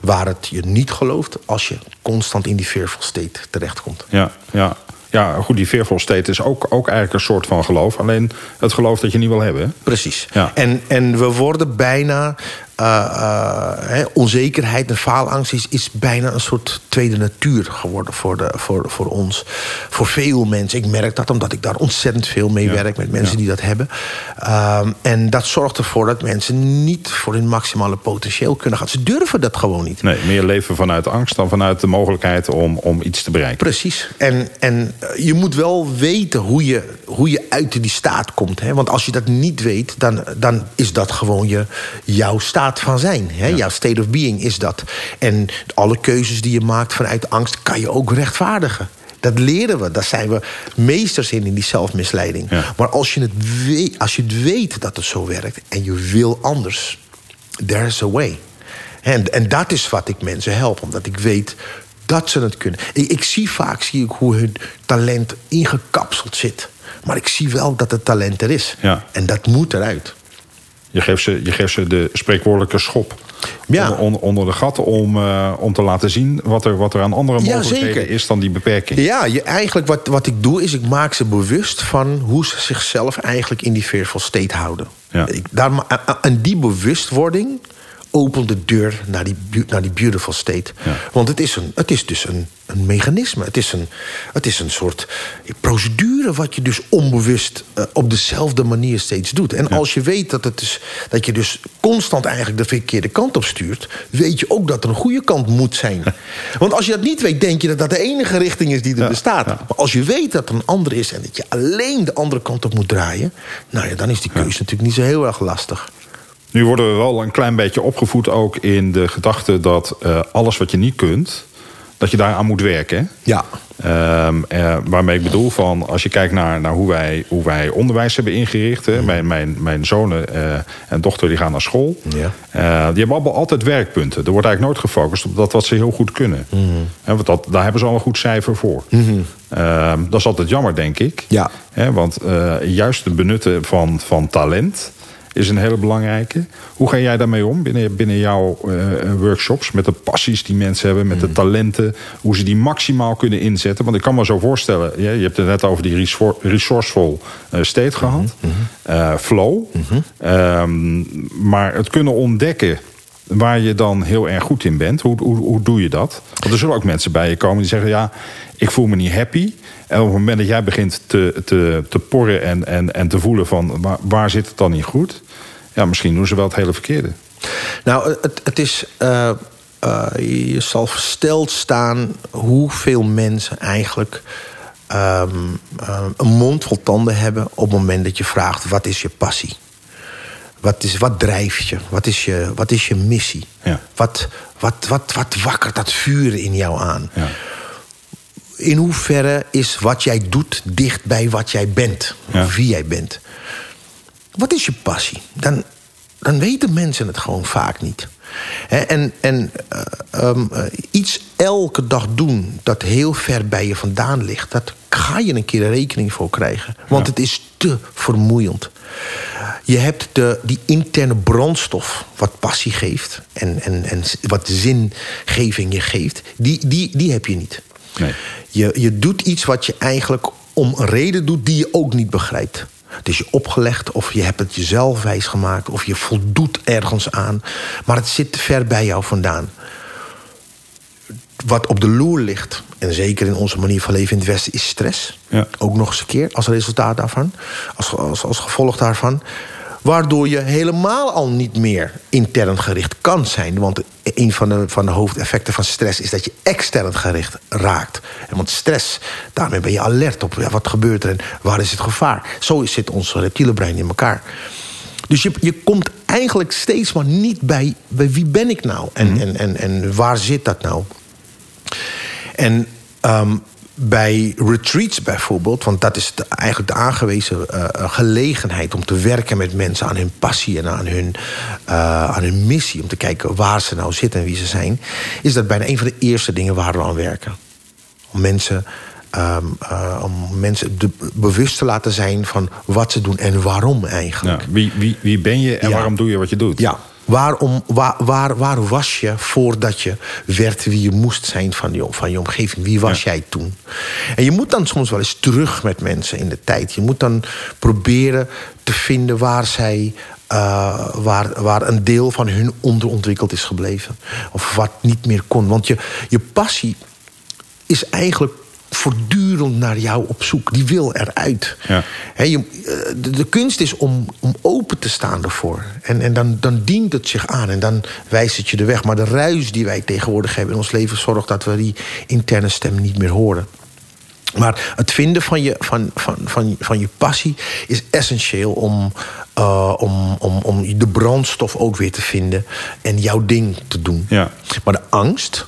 Waar het je niet gelooft als je constant in die fearful state terechtkomt.
Ja, ja. ja goed, die fearful state is ook, ook eigenlijk een soort van geloof. Alleen het geloof dat je niet wil hebben. hè?
Precies.
Ja.
En, en we worden bijna. Eh, eh, hè, onzekerheid en faalangst is, is bijna een soort tweede natuur geworden voor, de, voor, voor ons. Voor veel mensen. Ik merk dat omdat ik daar ontzettend veel mee
Ja.
werk met mensen
Ja.
die dat hebben. Ehm, en dat zorgt ervoor dat mensen niet voor hun maximale potentieel kunnen gaan. Ze durven dat gewoon niet.
Nee, meer leven vanuit angst dan vanuit de mogelijkheid om, om iets te bereiken.
Precies. En, en eh, je moet wel weten hoe je, hoe je uit die staat komt. Hè? Want als je dat niet weet, dan, dan is dat gewoon je, jouw staat van zijn. Hè? Jouw state of being is dat. En alle keuzes die je maakt vanuit angst kan je ook rechtvaardigen. Dat leren we. Daar zijn we meesters in, in die zelfmisleiding.
Ja.
Maar als je, het weet, als je het weet dat het zo werkt en je wil anders, there's a way. En, en dat is wat ik mensen help, omdat ik weet dat ze het kunnen. Ik, ik zie vaak zie ik hoe hun talent ingekapseld zit. Maar ik zie wel dat het talent er is.
Ja.
En dat moet eruit.
Je geeft ze, je geeft ze de spreekwoordelijke schop.
Ja.
Onder, onder, de gat om, eh, om te laten zien wat er, wat er aan andere mogelijkheden is dan die beperking.
Ja, je, eigenlijk wat, wat ik doe is ik maak ze bewust van hoe ze zichzelf eigenlijk in die fearful state houden.
Ja.
Ik, daar, en die bewustwording opent de deur naar die, naar die beautiful state.
Ja.
Want het is, een, het is dus een, een mechanisme. Het is een, het is een soort procedure wat je dus onbewust eh, op dezelfde manier steeds doet. En als je weet dat, het is, dat je dus constant eigenlijk de verkeerde kant op stuurt... weet je ook dat er een goede kant moet zijn. [LAUGHS] Want als je dat niet weet, denk je dat dat de enige richting is die er bestaat. Maar als je weet dat er een andere is en dat je alleen de andere kant op moet draaien... nou ja, dan is die keuze natuurlijk niet zo heel erg lastig.
Nu worden we wel een klein beetje opgevoed ook in de gedachte dat eh, alles wat je niet kunt, dat je daaraan moet werken.
Ja.
Ehm, eh, waarmee ik bedoel van, als je kijkt naar, naar hoe, wij, hoe wij onderwijs hebben ingericht. Hè, mijn, mijn, mijn zonen eh, en dochter die gaan naar school.
Ja.
Die hebben allemaal altijd werkpunten. Er wordt eigenlijk nooit gefocust op dat wat ze heel goed kunnen. Hè, want dat, daar hebben ze al een goed cijfer voor. Ehm, dat is altijd jammer, denk ik.
Ja.
Want juist het benutten van, van talent is een hele belangrijke. Hoe ga jij daarmee om binnen, binnen jouw eh, workshops? Met de passies die mensen hebben, met de talenten. Hoe ze die maximaal kunnen inzetten. Want ik kan me zo voorstellen, je, je hebt het net over die resourceful eh, state gehad. Eh, flow. Ehm, maar het kunnen ontdekken waar je dan heel erg goed in bent. Hoe, hoe, hoe doe je dat? Want er zullen ook mensen bij je komen die zeggen: Ja, ik voel me niet happy. En op het moment dat jij begint te, te, te porren en, en, en te voelen van waar, waar zit het dan niet goed? Ja, misschien doen ze wel het hele verkeerde.
Nou, het, het is. Uh, uh, je zal versteld staan hoeveel mensen eigenlijk. Um, uh, een mond vol tanden hebben op het moment dat je vraagt: wat is je passie? Wat, is, wat drijft je? Wat is je, wat is je missie?
Ja.
Wat, wat, wat, wat wakkert dat vuur in jou aan?
Ja.
In hoeverre is wat jij doet dicht bij wat jij bent?
Ja.
Of wie jij bent? Wat is je passie? Dan, dan weten mensen het gewoon vaak niet. En en uh, um, uh, iets elke dag doen dat heel ver bij je vandaan ligt... dat ga je een keer een rekening voor krijgen. Want
Ja.
het is te vermoeiend. Je hebt de, die interne brandstof wat passie geeft... en, en, en wat zingeving je geeft, die, die, die heb je niet.
Nee.
Je, je doet iets wat je eigenlijk om een reden doet die je ook niet begrijpt. Het is je opgelegd, of je hebt het jezelf wijsgemaakt... of je voldoet ergens aan. Maar het zit te ver bij jou vandaan. Wat op de loer ligt, en zeker in onze manier van leven in het Westen... is stress.
Ja.
Ook nog eens een keer, als resultaat daarvan. Als, als, als gevolg daarvan. Waardoor je helemaal al niet meer intern gericht kan zijn. Want een van de, van de hoofdeffecten van stress is dat je extern gericht raakt. En want stress, daarmee ben je alert op ja, wat gebeurt er en waar is het gevaar. Zo zit ons reptiele brein in elkaar. Dus je, je komt eigenlijk steeds maar niet bij, bij wie ben ik nou? En, en, en, en waar zit dat nou? En um, bij retreats bijvoorbeeld, want dat is de, eigenlijk de aangewezen uh, gelegenheid om te werken met mensen aan hun passie en aan hun, uh, aan hun missie, om te kijken waar ze nou zitten en wie ze zijn, is dat bijna een van de eerste dingen waar we aan werken. Om mensen, um, uh, om mensen de, bewust te laten zijn van wat ze doen en waarom eigenlijk.
Wie, wie, wie ben je en
Ja.
waarom doe je wat je doet?
Ja, Waarom, waar, waar, waar was je voordat je werd wie je moest zijn van je, van je omgeving? Wie was
Ja.
jij toen? En je moet dan soms wel eens terug met mensen in de tijd. Je moet dan proberen te vinden waar zij. uh, waar, waar een deel van hun onderontwikkeld is gebleven. Of wat niet meer kon. Want je, je passie is eigenlijk voortdurend naar jou op zoek. Die wil eruit.
Ja.
Je, eh, de, de kunst is om, om open te staan ervoor. En, en dan, dan dient het zich aan en dan wijst het je de weg. Maar de ruis die wij tegenwoordig hebben in ons leven... zorgt dat we die interne stem niet meer horen. Maar het vinden van je, van, van, van, van je passie is essentieel om, uh, om, om, om de brandstof ook weer te vinden en jouw ding te doen.
Ja.
Maar de angst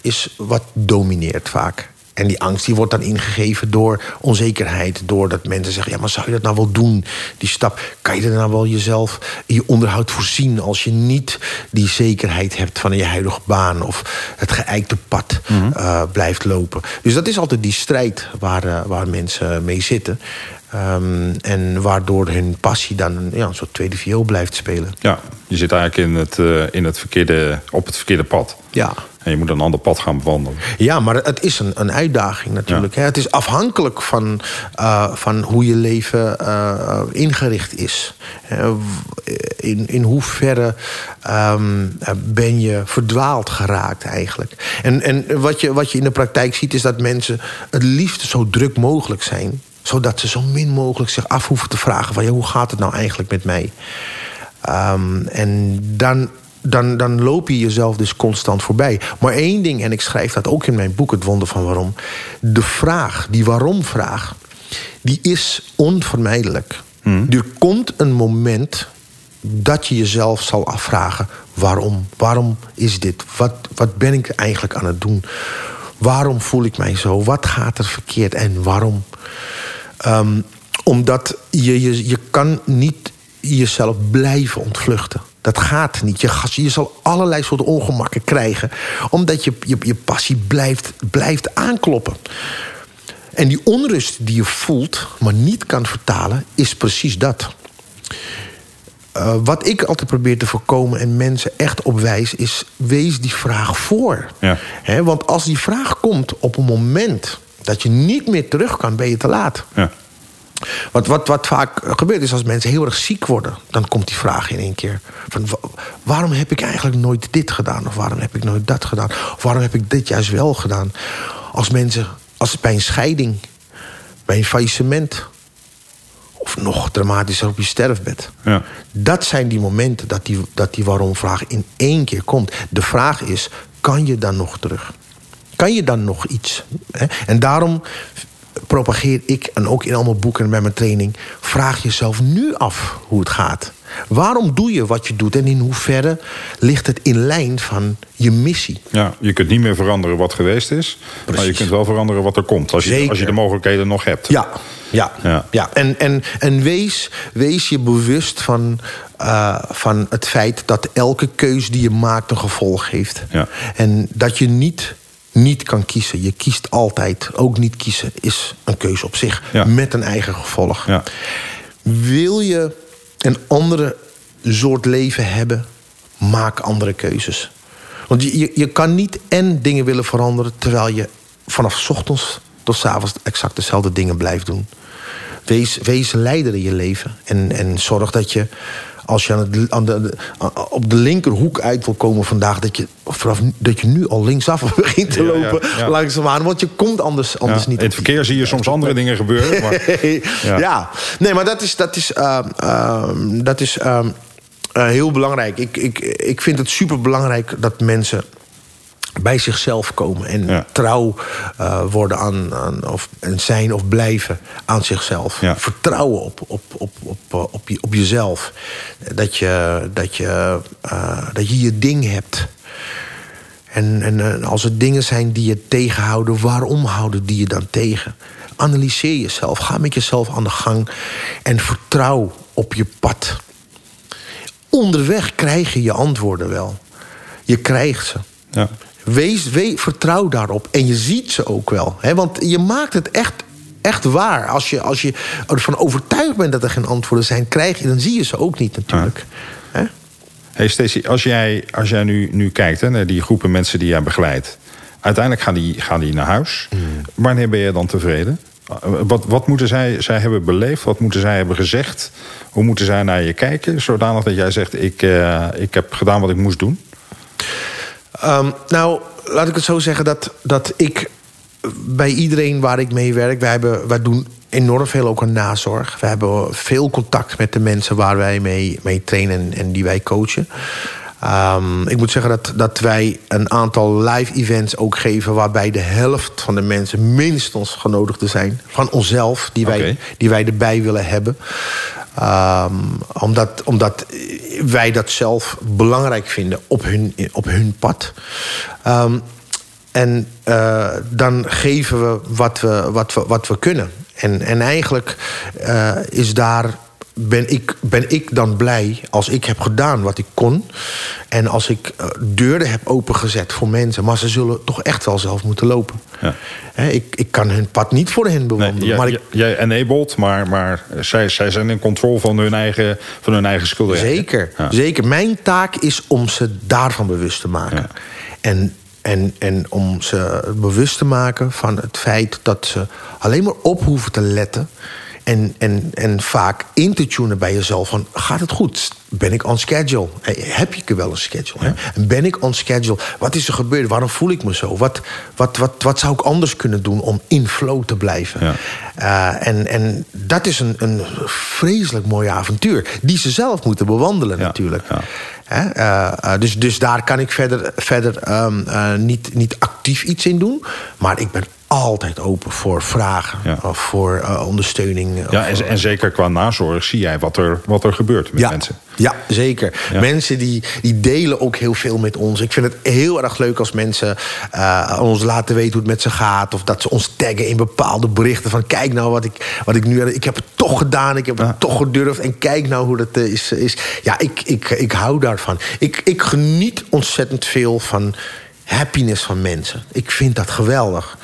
is wat domineert vaak. En die angst die wordt dan ingegeven door onzekerheid. Doordat mensen zeggen, ja, maar zou je dat nou wel doen? Die stap, kan je er nou wel jezelf je onderhoud voorzien... als je niet die zekerheid hebt van je huidige baan... of het geëikte pad mm -hmm. uh, blijft lopen. Dus dat is altijd die strijd waar, uh, waar mensen mee zitten. Um, en waardoor hun passie dan ja, een soort tweede viool blijft spelen.
Ja, je zit eigenlijk in het, uh, in het verkeerde, op het verkeerde pad.
Ja.
En je moet een ander pad gaan bewandelen.
Ja, maar het is een, een uitdaging natuurlijk. Ja. Het is afhankelijk van, uh, van hoe je leven uh, ingericht is. In, in hoeverre um, ben je verdwaald geraakt eigenlijk. En, en wat, je, wat je in de praktijk ziet is dat mensen het liefst zo druk mogelijk zijn zodat ze zo min mogelijk zich af hoeven te vragen... van ja, hoe gaat het nou eigenlijk met mij? Um, en dan, dan, dan loop je jezelf dus constant voorbij. Maar één ding, en ik schrijf dat ook in mijn boek... Het Wonder van Waarom. De vraag, die waarom-vraag... die is onvermijdelijk. Hmm. Er komt een moment dat je jezelf zal afvragen... waarom? Waarom is dit? Wat, wat ben ik eigenlijk aan het doen? Waarom voel ik mij zo? Wat gaat er verkeerd en waarom? Um, omdat je, je, je kan niet jezelf blijven ontvluchten. Dat gaat niet. Je, je zal allerlei soorten ongemakken krijgen. Omdat je, je, je passie blijft, blijft aankloppen. En die onrust die je voelt, maar niet kan vertalen, is precies dat. Uh, wat ik altijd probeer te voorkomen en mensen echt op wijs, is wees die vraag voor.
Ja.
He, want als die vraag komt op een moment dat je niet meer terug kan, ben je te laat.
Ja.
Wat, wat, wat vaak gebeurt is als mensen heel erg ziek worden, dan komt die vraag in één keer: van, waarom heb ik eigenlijk nooit dit gedaan? Of waarom heb ik nooit dat gedaan? Of waarom heb ik dit juist wel gedaan? Als mensen, als bij een scheiding, bij een faillissement, of nog dramatischer op je sterfbed.
Ja.
Dat zijn die momenten dat die, dat die waarom-vraag in één keer komt. De vraag is: kan je dan nog terug? Kan je dan nog iets? En daarom propageer ik, en ook in allemaal boeken en bij mijn training... vraag jezelf nu af hoe het gaat. Waarom doe je wat je doet en in hoeverre ligt het in lijn van je missie?
Ja, je kunt niet meer veranderen wat geweest is, maar je kunt wel veranderen wat er komt. Als je, als je de mogelijkheden nog hebt.
Ja, ja,
Ja.
ja. En, en, en wees, wees je bewust van, eh, van het feit dat elke keus die je maakt een gevolg heeft.
Ja.
En dat je niet, niet kan kiezen. Je kiest altijd. Ook niet kiezen is een keuze op zich.
Ja.
Met een eigen gevolg.
Ja.
Wil je een andere soort leven hebben, maak andere keuzes. Want je, je, je kan niet en dingen willen veranderen terwijl je vanaf 's ochtends tot 's avonds exact dezelfde dingen blijft doen. Wees, wees leider in je leven. En, en zorg dat je, als je aan het, aan de, op de linkerhoek uit wil komen vandaag, dat je, vanaf, dat je nu al linksaf [LAUGHS] begint te lopen.
ja.
Langzaamaan, want je komt anders, anders niet
In het verkeer zie je soms andere dingen gebeuren. Maar, [LAUGHS]
ja.
Ja.
nee, maar dat is, dat is, ehm, ehm, dat is ehm, eh, heel belangrijk. Ik, ik, ik vind het super belangrijk dat mensen bij zichzelf komen en
Ja.
trouw eh, worden aan, aan of, en zijn of blijven aan zichzelf.
Ja.
Vertrouwen op, op, op, op, eh, op, je, op jezelf. Dat je, dat, je, eh, dat je je ding hebt. En, en als er dingen zijn die je tegenhouden, waarom houden die je dan tegen? Analyseer jezelf, ga met jezelf aan de gang en vertrouw op je pad. Onderweg krijg je je antwoorden wel. Je krijgt ze.
ja.
Wees, we, vertrouw daarop. En je ziet ze ook wel. Hè? Want je maakt het echt, echt waar. Als je, als je ervan overtuigd bent dat er geen antwoorden zijn, krijg je, dan zie je ze ook niet natuurlijk. Hè?
Hey Stacey, als jij, als jij nu, nu kijkt hè, naar die groepen mensen die jij begeleidt. Uiteindelijk gaan die, gaan die naar huis.
Mm.
Wanneer ben je dan tevreden? Wat, wat moeten zij, zij hebben beleefd? Wat moeten zij hebben gezegd? Hoe moeten zij naar je kijken? Zodanig dat jij zegt, ik, eh, ik heb gedaan wat ik moest doen.
Ehm, nou, laat ik het zo zeggen dat, dat ik bij iedereen waar ik mee werk, wij, hebben, doen enorm veel ook aan nazorg. We hebben veel contact met de mensen waar wij mee, mee trainen en, en die wij coachen. Ehm, ik moet zeggen dat, dat wij een aantal live events ook geven... waarbij de helft van de mensen minstens genodigden zijn. Van onszelf, die wij, die wij erbij willen hebben. Ehm, omdat, omdat wij dat zelf belangrijk vinden op hun, op hun pad. Ehm, en eh, dan geven we wat we, wat we, wat we kunnen. En, en eigenlijk eh, is daar. Ben ik, ben ik dan blij als ik heb gedaan wat ik kon. En als ik eh, deuren heb opengezet voor mensen. Maar ze zullen toch echt wel zelf moeten lopen.
Ja.
Ik, ik kan hun pad niet voor hen bewandelen.
jij,
maar ik,
jij enabled, maar, maar zij, zij zijn in controle van hun eigen, van hun eigen schilderij.
Zeker,
Ja.
zeker. Mijn taak is om ze daarvan bewust te maken.
Ja.
En, en, en om ze bewust te maken van het feit dat ze alleen maar op hoeven te letten. En, en, en vaak in te tunen bij jezelf van, gaat het goed? Ben ik on schedule? Hey, Heb je wel een schedule? Hè? En ben ik on schedule? Wat is er gebeurd? Waarom voel ik me zo? Wat, wat, wat, wat zou ik anders kunnen doen om in flow te blijven?
Ja.
Uh, en, en dat is een, een vreselijk mooi avontuur. Die ze zelf moeten bewandelen
Ja,
natuurlijk.
ja.
Uh, dus, dus daar kan ik verder, verder um, uh, niet, niet actief iets in doen. Maar ik ben altijd open voor vragen.
Ja.
Of voor uh, ondersteuning.
Ja, en, en zeker qua nazorg zie jij wat er, wat er gebeurt met
ja,
mensen.
Ja, zeker.
Ja.
Mensen die, die delen ook heel veel met ons. Ik vind het heel erg leuk als mensen uh, ons laten weten hoe het met ze gaat. Of dat ze ons taggen in bepaalde berichten. Van kijk nou wat ik, wat ik nu... Ik heb het toch gedaan, ik heb
Ja.
het toch gedurfd. En kijk nou hoe dat uh, is, is. Ja, ik, ik, ik hou daarvan. Ik, ik geniet ontzettend veel van happiness van mensen. Ik vind dat geweldig.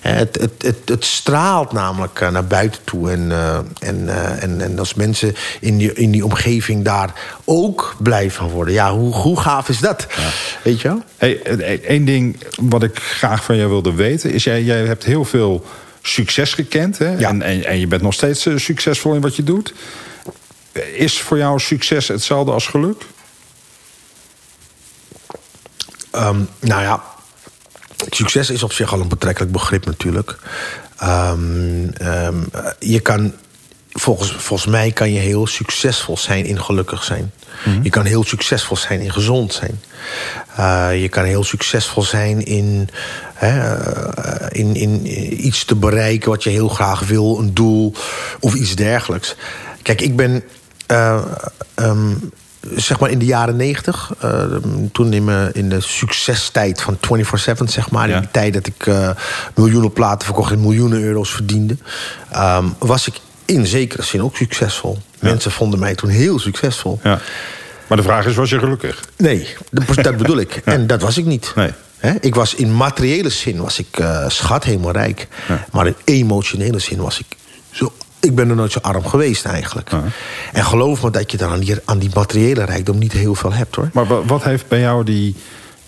Het, het, het, het, straalt namelijk naar buiten toe. En, uh, en, uh, en, en als mensen in die, in die omgeving daar ook blij van worden. Ja, hoe, hoe gaaf is dat? Ja. Weet je wel?
Hey, één ding wat ik graag van jou wilde weten... is jij, jij hebt heel veel succes gekend. Hè?
Ja.
En, en, en je bent nog steeds eh, succesvol in wat je doet. Is voor jou succes hetzelfde als geluk?
Ehm, nou ja, succes is op zich al een betrekkelijk begrip natuurlijk. Ehm, ehm, je kan, volgens, volgens mij kan je heel succesvol zijn in gelukkig zijn. Je kan heel succesvol zijn in gezond zijn. Eh, je kan heel succesvol zijn in, hè, eh, in, in iets te bereiken wat je heel graag wil, een doel of iets dergelijks. Kijk, ik ben. eh, ehm, zeg maar in de jaren negentig, toen in, mijn- in de succestijd van 24-7, zeg maar,
Ja.
in die tijd dat ik eh, miljoenen platen verkocht en miljoenen euro's verdiende, ehm, was ik in zekere zin ook succesvol. Mensen vonden mij toen heel succesvol.
Ja. Maar de vraag is, was je gelukkig?
Nee, dat, bedoel ik. [LAUGHS] En dat was ik niet.
Nee.
Hè, ik was in materiële zin was ik eh, schat helemaal rijk. Maar in emotionele zin was ik. Ik ben er nooit zo arm geweest eigenlijk. En geloof me dat je dan aan die, aan die materiële rijkdom niet heel veel hebt hoor.
Maar wa- wat heeft bij jou die,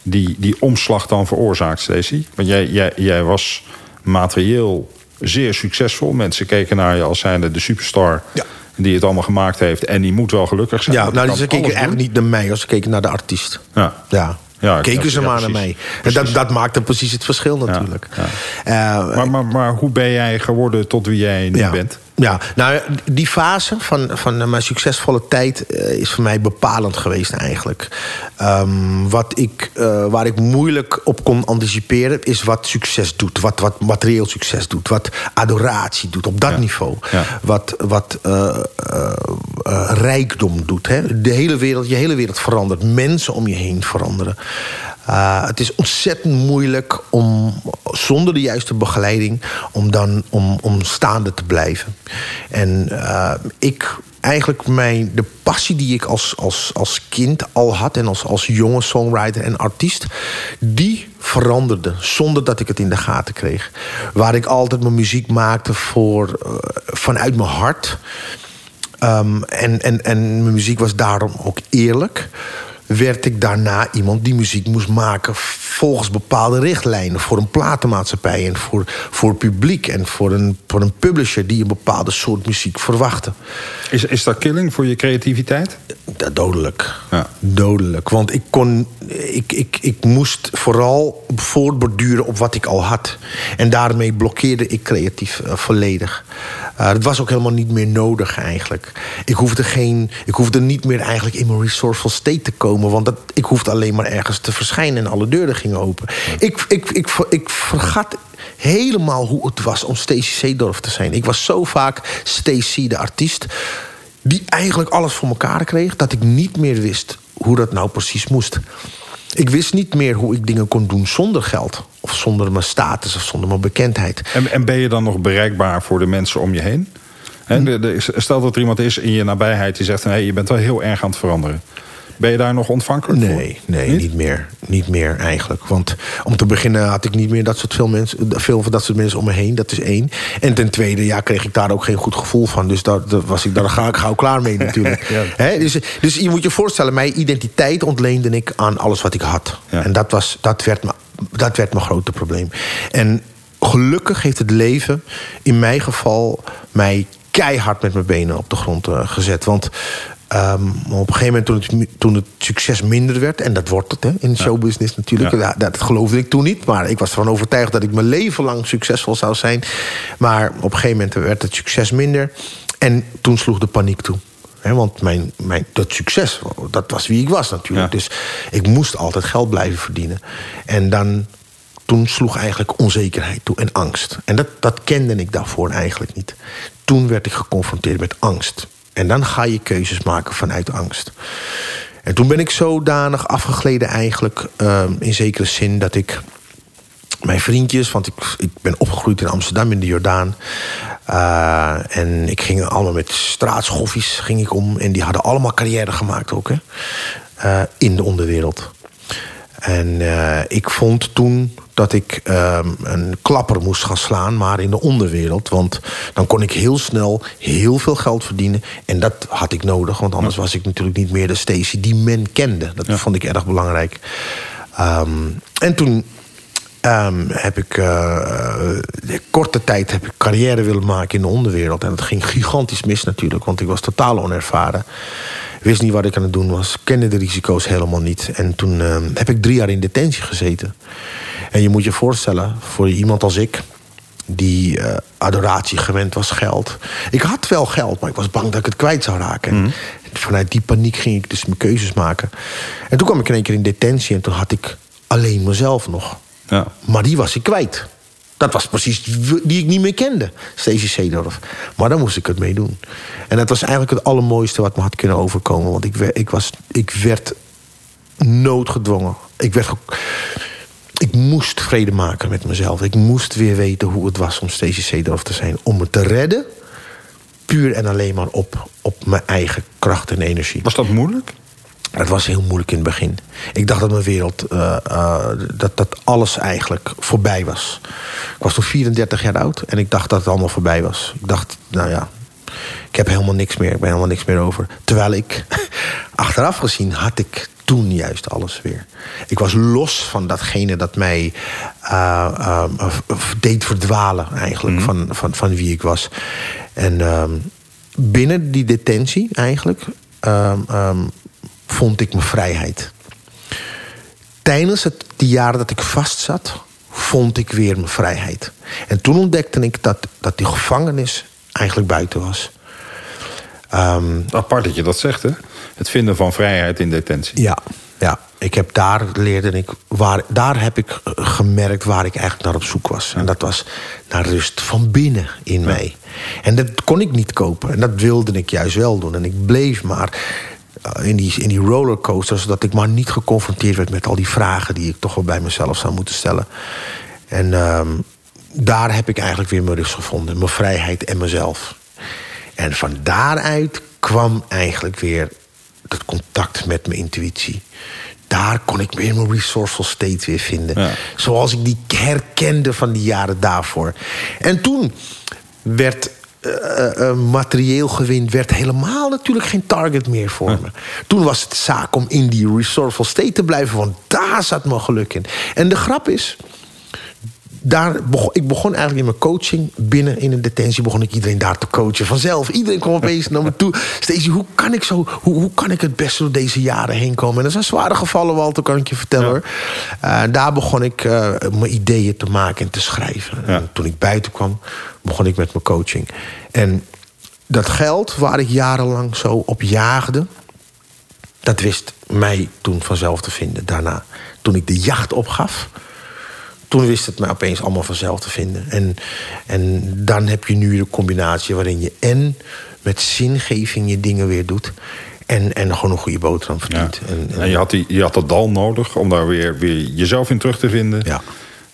die, die omslag dan veroorzaakt, Stacey? Want jij, jij, jij was materieel zeer succesvol. Mensen keken naar je als zijnde de superstar...
Ja.
die het allemaal gemaakt heeft. En die moet wel gelukkig zijn.
Ja, nou,
die
ze keken eigenlijk niet naar mij, als ze keken naar de artiest.
Ja.
Ja.
Ja,
keken
ja,
ze
ja,
maar naar mij. En dat, dat maakte precies het verschil natuurlijk. Eh,
doen. Maar, maar, maar hoe ben jij geworden tot wie jij nu
ja.
bent?
Ja, nou, die fase van, van mijn succesvolle tijd eh, is voor mij bepalend geweest eigenlijk. Ehm, wat ik, eh, waar ik moeilijk op kon anticiperen is wat succes doet. Wat, wat materieel succes doet. Wat adoratie doet op dat
Ja.
niveau.
Ja.
Wat, wat eh, rijkdom doet. Hè? De hele wereld, je hele wereld verandert. Mensen om je heen veranderen. Uh, het is ontzettend moeilijk om zonder de juiste begeleiding om dan om, staande te blijven. En uh, ik eigenlijk mijn, de passie die ik als, als, als kind al had en als, als jonge songwriter en artiest, die veranderde zonder dat ik het in de gaten kreeg. Waar ik altijd mijn muziek maakte voor, uh, vanuit mijn hart. Um, en, en, en mijn muziek was daarom ook eerlijk werd ik daarna iemand die muziek moest maken volgens bepaalde richtlijnen voor een platenmaatschappij en voor, voor het publiek en voor een, voor een publisher die een bepaalde soort muziek verwachtte.
Is, is dat killing voor je creativiteit?
Dodelijk.
Ja.
Dodelijk. Want ik kon. Ik, ik, ik moest vooral voortborduren op wat ik al had. En daarmee blokkeerde ik creatief uh, volledig. Uh, dat was ook helemaal niet meer nodig eigenlijk. Ik hoefde, geen, ik hoefde niet meer eigenlijk in mijn resourceful state te komen. Want dat, ik hoefde alleen maar ergens te verschijnen en alle deuren gingen open. Ik, ik, ik, ik vergat helemaal hoe het was om Stacey Seedorf te zijn. Ik was zo vaak Stacey, de artiest die eigenlijk alles voor elkaar kreeg, dat ik niet meer wist hoe dat nou precies moest. Ik wist niet meer hoe ik dingen kon doen zonder geld. Of zonder mijn status of zonder mijn bekendheid.
En, en ben je dan nog bereikbaar voor de mensen om je heen? He, de, stel dat er iemand is in je nabijheid die zegt... Hey, je bent wel heel erg aan het veranderen. Ben je daar nog ontvankelijk
nee,
voor?
Nee, niet? niet meer. Niet meer eigenlijk. Want om te beginnen had ik niet meer dat soort veel, mensen, veel van dat soort mensen om me heen. Dat is één. En ten tweede ja, kreeg ik daar ook geen goed gevoel van. Dus daar, daar was ik, daar ga ik gauw klaar mee natuurlijk. [LAUGHS] ja. He, dus, dus je moet je voorstellen, mijn identiteit ontleende ik aan alles wat ik had. Ja. En dat, was, dat, werd me, dat werd mijn grote probleem. En gelukkig heeft het leven in mijn geval mij keihard met mijn benen op de grond uh, gezet. Want Um, op een gegeven moment toen het, toen het, succes minder werd... en dat wordt het hè, in showbusiness natuurlijk. Ja. Dat, dat, geloofde ik toen niet. Maar ik was ervan overtuigd dat ik mijn leven lang succesvol zou zijn. Maar op een gegeven moment werd het succes minder. En toen sloeg de paniek toe. He, want mijn, mijn, dat succes, dat was wie ik was natuurlijk. Ja. Dus ik moest altijd geld blijven verdienen. En dan toen sloeg eigenlijk onzekerheid toe en angst. En dat, dat kende ik daarvoor eigenlijk niet. Toen werd ik geconfronteerd met angst. En dan ga je keuzes maken vanuit angst. En toen ben ik zodanig afgegleden eigenlijk... Uh, in zekere zin dat ik mijn vriendjes... want ik, ik ben opgegroeid in Amsterdam in de Jordaan... Uh, en ik ging allemaal met straatschoffies ging ik om... en die hadden allemaal carrière gemaakt ook, hè, uh, in de onderwereld. En uh, ik vond toen dat ik uh, een klapper moest gaan slaan, maar in de onderwereld. Want dan kon ik heel snel heel veel geld verdienen. En dat had ik nodig, want anders was ik natuurlijk niet meer de Stacy die men kende. Dat ja. vond ik erg belangrijk. Um, en toen ehm, heb ik uh, korte tijd heb ik carrière willen maken in de onderwereld. En dat ging gigantisch mis natuurlijk, want ik was totaal onervaren. Wist niet wat ik aan het doen was, kende de risico's helemaal niet. En toen ehm, heb ik drie jaar in detentie gezeten. En je moet je voorstellen, voor iemand als ik, die uh, adoratie gewend was, geld. Ik had wel geld, maar ik was bang dat ik het kwijt zou raken. Mm. Vanuit die paniek ging ik dus mijn keuzes maken. En toen kwam ik in één keer in detentie en toen had ik alleen mezelf nog. Ja. Maar die was ik kwijt. Dat was precies die ik niet meer kende, Stacey Seedorf. Maar daar moest ik het mee doen. En dat was eigenlijk het allermooiste wat me had kunnen overkomen. Want ik, ik, was, ik werd noodgedwongen. Ik werd ik moest vrede maken met mezelf. Ik moest weer weten hoe het was om Stacey Seedorf te zijn. Om me te redden, puur en alleen maar op, op mijn eigen kracht en energie.
Was dat moeilijk?
Het was heel moeilijk in het begin. Ik dacht dat mijn wereld, uh, uh, dat, dat alles eigenlijk voorbij was. Ik was toen 34 jaar oud en ik dacht dat het allemaal voorbij was. Ik dacht, nou ja, ik heb helemaal niks meer. Ik ben helemaal niks meer over. Terwijl ik, [LAUGHS] achteraf gezien, had ik toen juist alles weer. Ik was los van datgene dat mij uh, deed verdwalen eigenlijk mm. van, van, van wie ik was. En uh, binnen die detentie eigenlijk um, vond ik mijn vrijheid. Tijdens het, die jaren dat ik vastzat, vond ik weer mijn vrijheid. En toen ontdekte ik dat, dat die gevangenis eigenlijk buiten was.
Um, Apart dat je dat zegt, hè? Het vinden van vrijheid in detentie.
Ja, ja. Ik heb daar leerde ik waar, daar heb ik gemerkt waar ik eigenlijk naar op zoek was. En dat was naar rust van binnen in mij. En dat kon ik niet kopen. En dat wilde ik juist wel doen. En ik bleef maar in die, in die rollercoaster, zodat ik maar niet geconfronteerd werd met al die vragen die ik toch wel bij mezelf zou moeten stellen. En uh, daar heb ik eigenlijk weer mijn rust gevonden, mijn vrijheid en mezelf. En van daaruit kwam eigenlijk weer het contact met mijn intuïtie. Daar kon ik weer mijn resourceful state weer vinden. Zoals ik die herkende van die jaren daarvoor. En toen werd uh, materieel gewin werd helemaal natuurlijk geen target meer voor me. Toen was het zaak om in die resourceful state te blijven, want daar zat mijn geluk in. En de grap is, daar begon, ik begon eigenlijk in mijn coaching binnen in een detentie begon ik iedereen daar te coachen vanzelf. Iedereen kwam opeens naar me toe. Stacey, hoe kan ik zo, hoe, hoe kan ik het beste door deze jaren heen komen? En dat zijn zware gevallen, Walter, kan ik je vertellen hoor. Uh, daar begon ik uh, mijn ideeën te maken en te schrijven. En toen ik buiten kwam, begon ik met mijn coaching. En dat geld waar ik jarenlang zo op jaagde, dat wist mij toen vanzelf te vinden daarna. Toen ik de jacht opgaf, toen wist het mij opeens allemaal vanzelf te vinden. En, en dan heb je nu de combinatie waarin je en met zingeving je dingen weer doet. En, en gewoon een goede boterham verdient.
En, en, je, had die, je had dat dal nodig om daar weer, weer jezelf in terug te vinden.
Ja.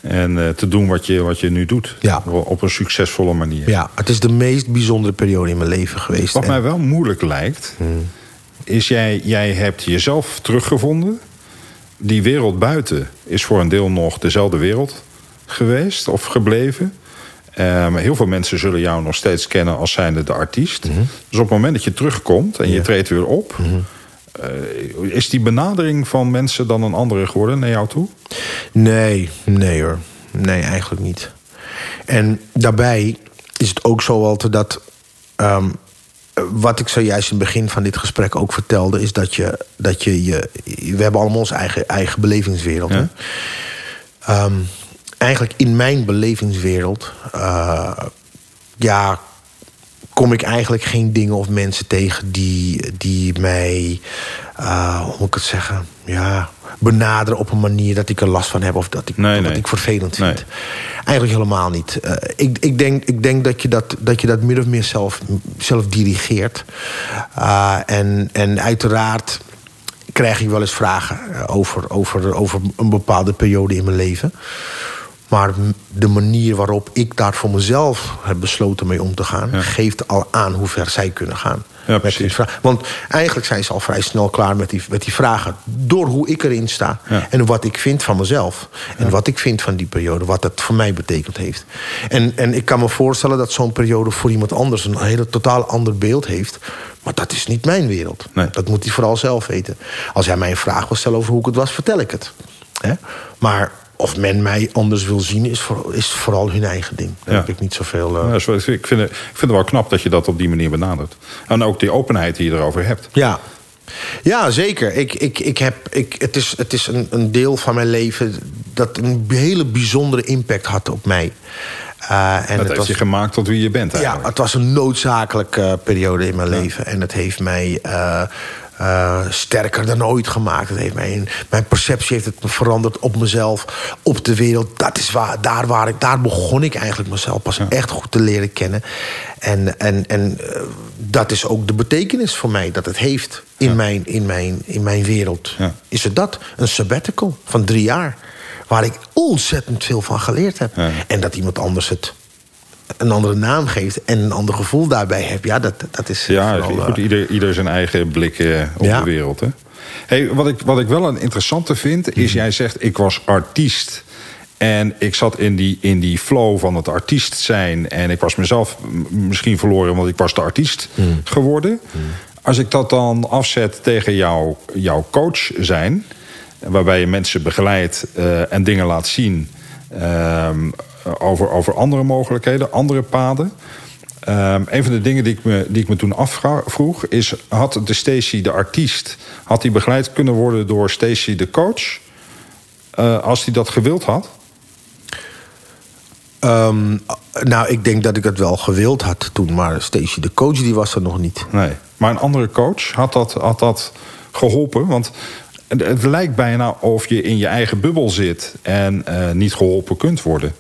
En uh, te doen wat je, wat je nu doet.
Ja.
Op een succesvolle manier.
Ja, het is de meest bijzondere periode in mijn leven geweest.
Wat mij wel moeilijk lijkt, hmm. is jij, jij hebt jezelf teruggevonden die wereld buiten is voor een deel nog dezelfde wereld geweest of gebleven. Um, heel veel mensen zullen jou nog steeds kennen als zijnde de artiest. Mhm. Dus op het moment dat je terugkomt en je treedt weer op... Mhm. Eh, is die benadering van mensen dan een andere geworden naar jou toe?
Nee, nee hoor. Nee, eigenlijk niet. En daarbij is het ook zo altijd dat... Um, wat ik zojuist in het begin van dit gesprek ook vertelde, is dat je, dat je, je we hebben allemaal onze eigen, eigen belevingswereld. Ja. Ehm, eigenlijk in mijn belevingswereld, uh, ja, kom ik eigenlijk geen dingen of mensen tegen die, die mij, uh, hoe moet ik het zeggen, ja, benaderen op een manier dat ik er last van heb of dat ik, nee, dat ik vervelend vind. Eigenlijk helemaal niet. Uh, ik, ik, denk, ik denk dat je dat, dat, je dat min of meer zelf, zelf dirigeert. Uh, en, en uiteraard krijg ik wel eens vragen over, over, over een bepaalde periode in mijn leven. Maar de manier waarop ik daar voor mezelf heb besloten mee om te gaan... geeft al aan hoe ver zij kunnen gaan. Ja, met die vraag. Want eigenlijk zijn ze al vrij snel klaar met die, met die vragen. Door hoe ik erin sta. En wat ik vind van mezelf. En wat ik vind van die periode. Wat dat voor mij betekend heeft. En, en ik kan me voorstellen dat zo'n periode voor iemand anders... een hele totaal ander beeld heeft. Maar dat is niet mijn wereld. Nee. Dat moet hij vooral zelf weten. Als hij mij een vraag wil stellen over hoe ik het was, vertel ik het. Maar of men mij anders wil zien, is, voor, is vooral hun eigen ding. Daar
Ja.
heb ik niet zoveel... eh,
Ja, ik, vind het, ik vind het wel knap dat je dat op die manier benadert. En ook die openheid die je erover hebt.
Ja. Ja, zeker. Ik, ik, ik heb, ik, het is, het is een, een deel van mijn leven dat een hele bijzondere impact had op mij. Eh, en
dat
het
heeft
was,
je gemaakt tot wie je bent
ja,
eigenlijk.
het was een noodzakelijke eh, periode in mijn leven. En het heeft mij eh, sterker dan ooit gemaakt. Het heeft mij een- mijn perceptie heeft het veranderd op mezelf, op de wereld. Dat is waar, daar, waar ik, daar begon ik eigenlijk mezelf pas echt goed te leren kennen. En, en, en eh, dat is ook de betekenis voor mij dat het heeft in, mijn, in, mijn, in mijn wereld.
Ja.
Is het dat? Een sabbatical van drie jaar. Waar ik ontzettend veel van geleerd heb. En dat iemand anders het een andere naam geeft en een ander gevoel daarbij hebt. Ja, dat, dat is
Ja,
vooral,
goed,
eh,
ieder, ieder zijn eigen blik eh, op
Ja.
de wereld. Hè? Hey, wat, ik, wat ik wel een interessante vind, is jij zegt ik was artiest. En ik zat in die, in die flow van het artiest zijn. En ik was mezelf misschien verloren, want ik was de artiest geworden. Als ik dat dan afzet tegen jouw, jouw coach zijn... waarbij je mensen begeleidt eh, en dingen laat zien... ehm, over, over andere mogelijkheden, andere paden... Ehm, een van de dingen die ik me, die ik me toen afvroeg is... had de Stacy, de artiest, had die begeleid kunnen worden door Stacy, de coach... eh, als hij dat gewild had?
ehm, nou, ik denk dat ik het wel gewild had toen. Maar Stacey, de coach, die was er nog niet.
Nee. Maar een andere coach, had dat, had dat geholpen? Want het, het lijkt bijna of je in je eigen bubbel zit... en eh, niet geholpen kunt worden.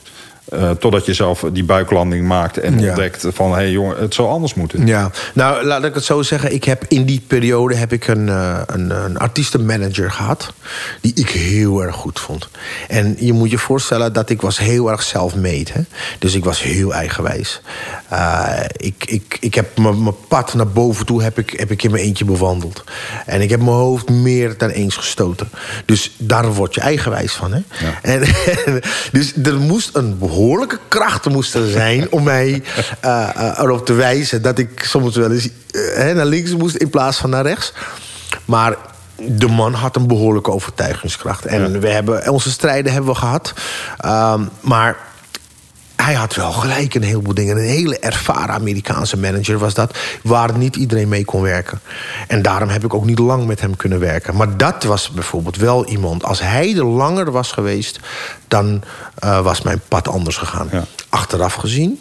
Eh, totdat je zelf die buiklanding maakt en
Ja.
ontdekt van... hé hey, jongen, het zou anders moeten.
Ja, nou laat ik het zo zeggen. Ik heb in die periode heb ik een, eh, een, een artiestenmanager gehad. Die ik heel erg goed vond. En je moet je voorstellen dat ik was heel erg self-made. Hè? Dus ik was heel eigenwijs. Eh, ik, ik, ik heb mijn mijn pad naar boven toe heb ik, heb ik in mijn eentje bewandeld. En ik heb mijn hoofd meer dan eens gestoten. Dus daar word je eigenwijs van. Hè? En, [LAUGHS] dus er moest een behoorlijke kracht moest er zijn om mij eh, eh, erop te wijzen dat ik soms wel eens eh, naar links moest in plaats van naar rechts. Maar de man had een behoorlijke overtuigingskracht. En we hebben, onze strijden hebben we gehad. Ehm, maar hij had wel gelijk een heleboel dingen. Een hele ervaren Amerikaanse manager was dat... waar niet iedereen mee kon werken. En daarom heb ik ook niet lang met hem kunnen werken. Maar dat was bijvoorbeeld wel iemand... als hij er langer was geweest... dan eh, was mijn pad anders gegaan.
Ja.
Achteraf gezien...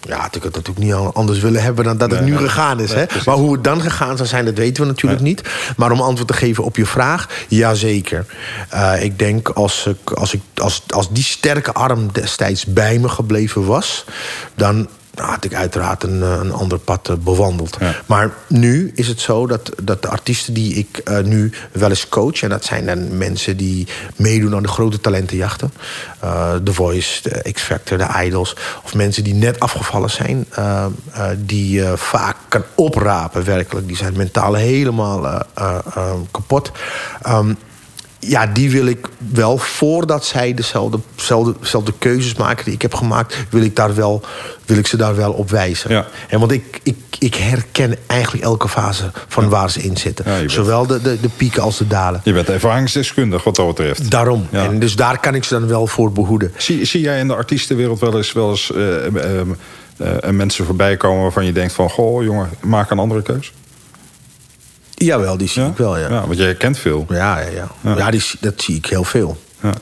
Ja, had ik het natuurlijk niet anders willen hebben dan dat het nu gegaan is.
Nee,
hè?
precies.
Maar hoe het dan gegaan zou zijn, dat weten we natuurlijk niet. Maar om antwoord te geven op je vraag, jazeker. Eh ik denk als, ik, als, ik, als, als die sterke arm destijds bij me gebleven was... dan had ik uiteraard een, eh, een ander pad eh, bewandeld.
Ja.
Maar nu is het zo dat, dat de artiesten die ik eh, nu wel eens coach... en dat zijn dan mensen die meedoen aan de grote talentenjachten... eh The Voice, de X-Factor, de Idols... of mensen die net afgevallen zijn... die je vaak kan oprapen, werkelijk. Die zijn mentaal helemaal kapot... Ehm, ja, die wil ik wel, voordat zij dezelfde, dezelfde, dezelfde keuzes maken die ik heb gemaakt, wil ik, daar wel, wil ik ze daar wel op wijzen.
Ja.
En want ik, ik, ik herken eigenlijk elke fase van waar ze in zitten.
Ja, je bent-
Zowel de, de, de pieken als de dalen.
Je bent ervaringsdeskundig wat dat betreft.
Daarom. En dus daar kan ik ze dan wel voor behoeden.
Zie, zie jij in de artiestenwereld wel eens, wel eens eh, eh, eh, mensen voorbij komen waarvan je denkt van... goh, jongen, maak een andere keus?
Jawel, die zie ik wel, ja.
want je herkent veel.
Ja, ja, ja.
Ja.
ja die, dat zie ik heel veel.
Ja.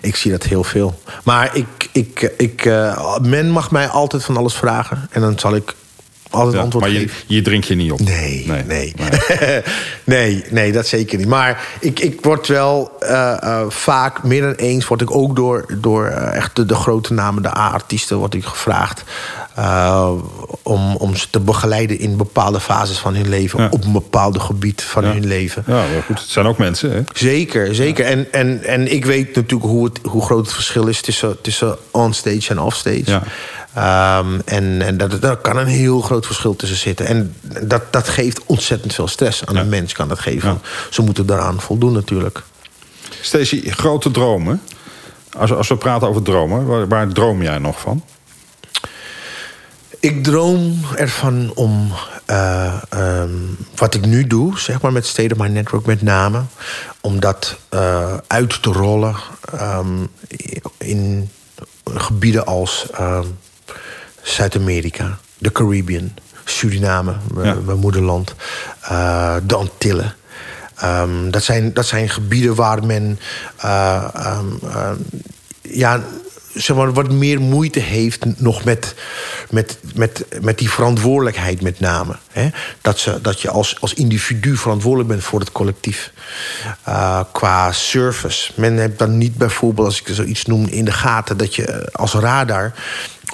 Ik zie dat heel veel. Maar ik, ik, ik, eh, men mag mij altijd van alles vragen. En dan zal ik altijd
Ja,
antwoord
maar je,
geven.
je drinkt je niet op.
Nee, nee.
Nee.
Nee. [LAUGHS] nee, dat zeker niet. Maar ik, ik word wel eh, eh, vaak, meer dan eens... word ik ook door, door echt de, de grote namen, de A-artiesten... word ik gevraagd eh, om, om ze te begeleiden... in bepaalde fases van hun leven.
Ja.
Op een bepaald gebied van
Ja.
hun leven.
Ja, maar goed, het zijn ook mensen, hè?
Zeker, zeker. En, en, en ik weet natuurlijk hoe, het, hoe groot het verschil is tussen, tussen onstage en offstage.
Ja.
Ehm, en en dat, daar kan een heel groot verschil tussen zitten. En dat, dat geeft ontzettend veel stress aan een mens, kan dat geven. Ze moeten daaraan voldoen natuurlijk.
Stacey, grote dromen. Als, als we praten over dromen, waar, waar droom jij nog van?
Ik droom ervan om eh, ehm, wat ik nu doe, zeg maar met State of My Network met name, om dat eh, uit te rollen ehm, in gebieden als ehm, Zuid-Amerika, de Caribbean, Suriname, mijn
Ja.
mijn moederland, eh, de Antillen. Dat, zijn, dat zijn gebieden waar men ja, zeg maar, wat meer moeite heeft nog met, met, met, met die verantwoordelijkheid met name. Hè? Dat, ze, dat je als, als individu verantwoordelijk bent voor het collectief. Eh, qua service. Men heeft dan niet bijvoorbeeld, als ik zoiets noem, in de gaten... dat je als radar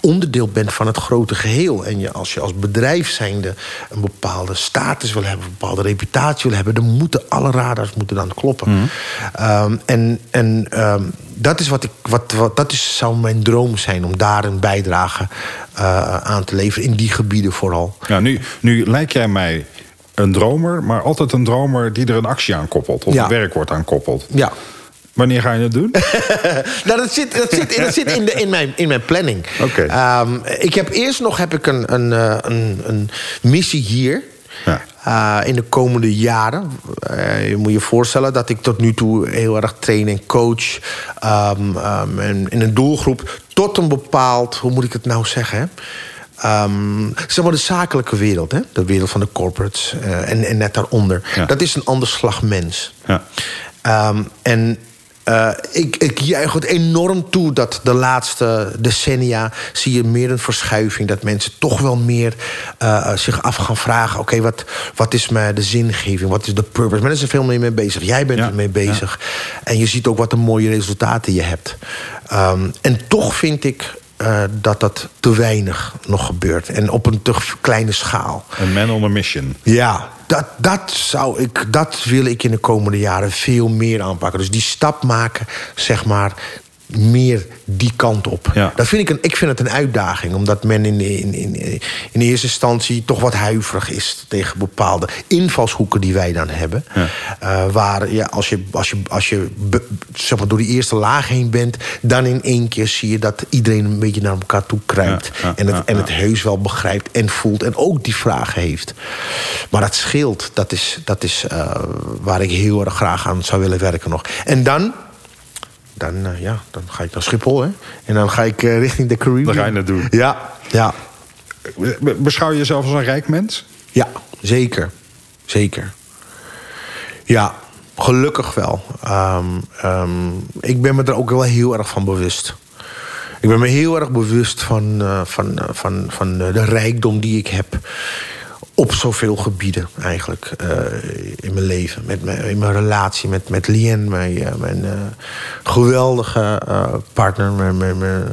onderdeel bent van het grote geheel. En je, als je als bedrijf zijnde een bepaalde status wil hebben... een bepaalde reputatie wil hebben... dan moeten alle radars moeten dan kloppen. Ehm, en en ehm, dat, is wat ik, wat, wat, dat is, zou mijn droom zijn... om daar een bijdrage eh, aan te leveren. In die gebieden vooral.
Ja, nu, nu lijk jij mij een dromer, maar altijd een dromer die er een actie aan koppelt. Of
Ja.
een werkwoord aan koppelt.
Ja.
Wanneer ga je het doen? [LAUGHS]
Nou, dat zit, dat zit, dat zit in, de, in, mijn, in mijn planning.
Oké.
Ehm, ik heb eerst nog heb ik een, een, eh, een, een missie hier.
Ja.
Eh, in de komende jaren. Eh, je moet je voorstellen dat ik tot nu toe heel erg train en coach. ehm, ehm, en in een doelgroep tot een bepaald, hoe moet ik het nou zeggen? Ehm, zeg maar de zakelijke wereld, hè? de wereld van de corporates eh, en, en net daaronder.
Ja.
Dat is een ander slag mens.
Ja.
Ehm, en eh, ik, ik juich het enorm toe dat de laatste decennia zie je meer een verschuiving. Dat mensen toch wel meer eh, zich af gaan vragen: oké, wat, wat is mijn de zingeving? Wat is de purpose? Men is er veel meer mee bezig. Jij bent
Ja,
er mee bezig. En je ziet ook wat een mooie resultaten je hebt. Ehm, en toch vind ik. Eh, dat dat te weinig nog gebeurt. En op een te kleine schaal.
Een man on a mission.
Ja, dat, dat, zou ik, dat wil ik in de komende jaren veel meer aanpakken. Dus die stap maken, zeg maar, meer die kant op.
Ja.
Dat vind ik, een, ik vind het een uitdaging, omdat men in, in, in, in eerste instantie toch wat huiverig is tegen bepaalde invalshoeken die wij dan hebben.
Ja.
Eh, waar ja, als je, als je, als je be- zeg maar, door die eerste laag heen bent, dan in één keer zie je dat iedereen een beetje naar elkaar toe kruipt.
Ja,
en het, en het heus wel begrijpt en voelt en ook die vragen heeft. Maar dat scheelt, dat is, dat is eh, waar ik heel erg graag aan zou willen werken nog. En dan, dan, eh, ja, dan ga ik naar Schiphol, hè. En dan ga ik eh, richting de Caribbean.
Dan ga je doen.
Ja, ja,
Be- Beschouw je jezelf als een rijk mens?
ja, zeker. Zeker. Ja, gelukkig wel. Ehm, ehm, ik ben me er ook wel heel erg van bewust. Ik ben me heel erg bewust van, eh, van, van, van de rijkdom die ik heb. Op zoveel gebieden eigenlijk eh, in mijn leven. Met mijn, in mijn relatie met, met Lien, mijn, eh, mijn eh, geweldige partner. Mijn, mijn, mijn,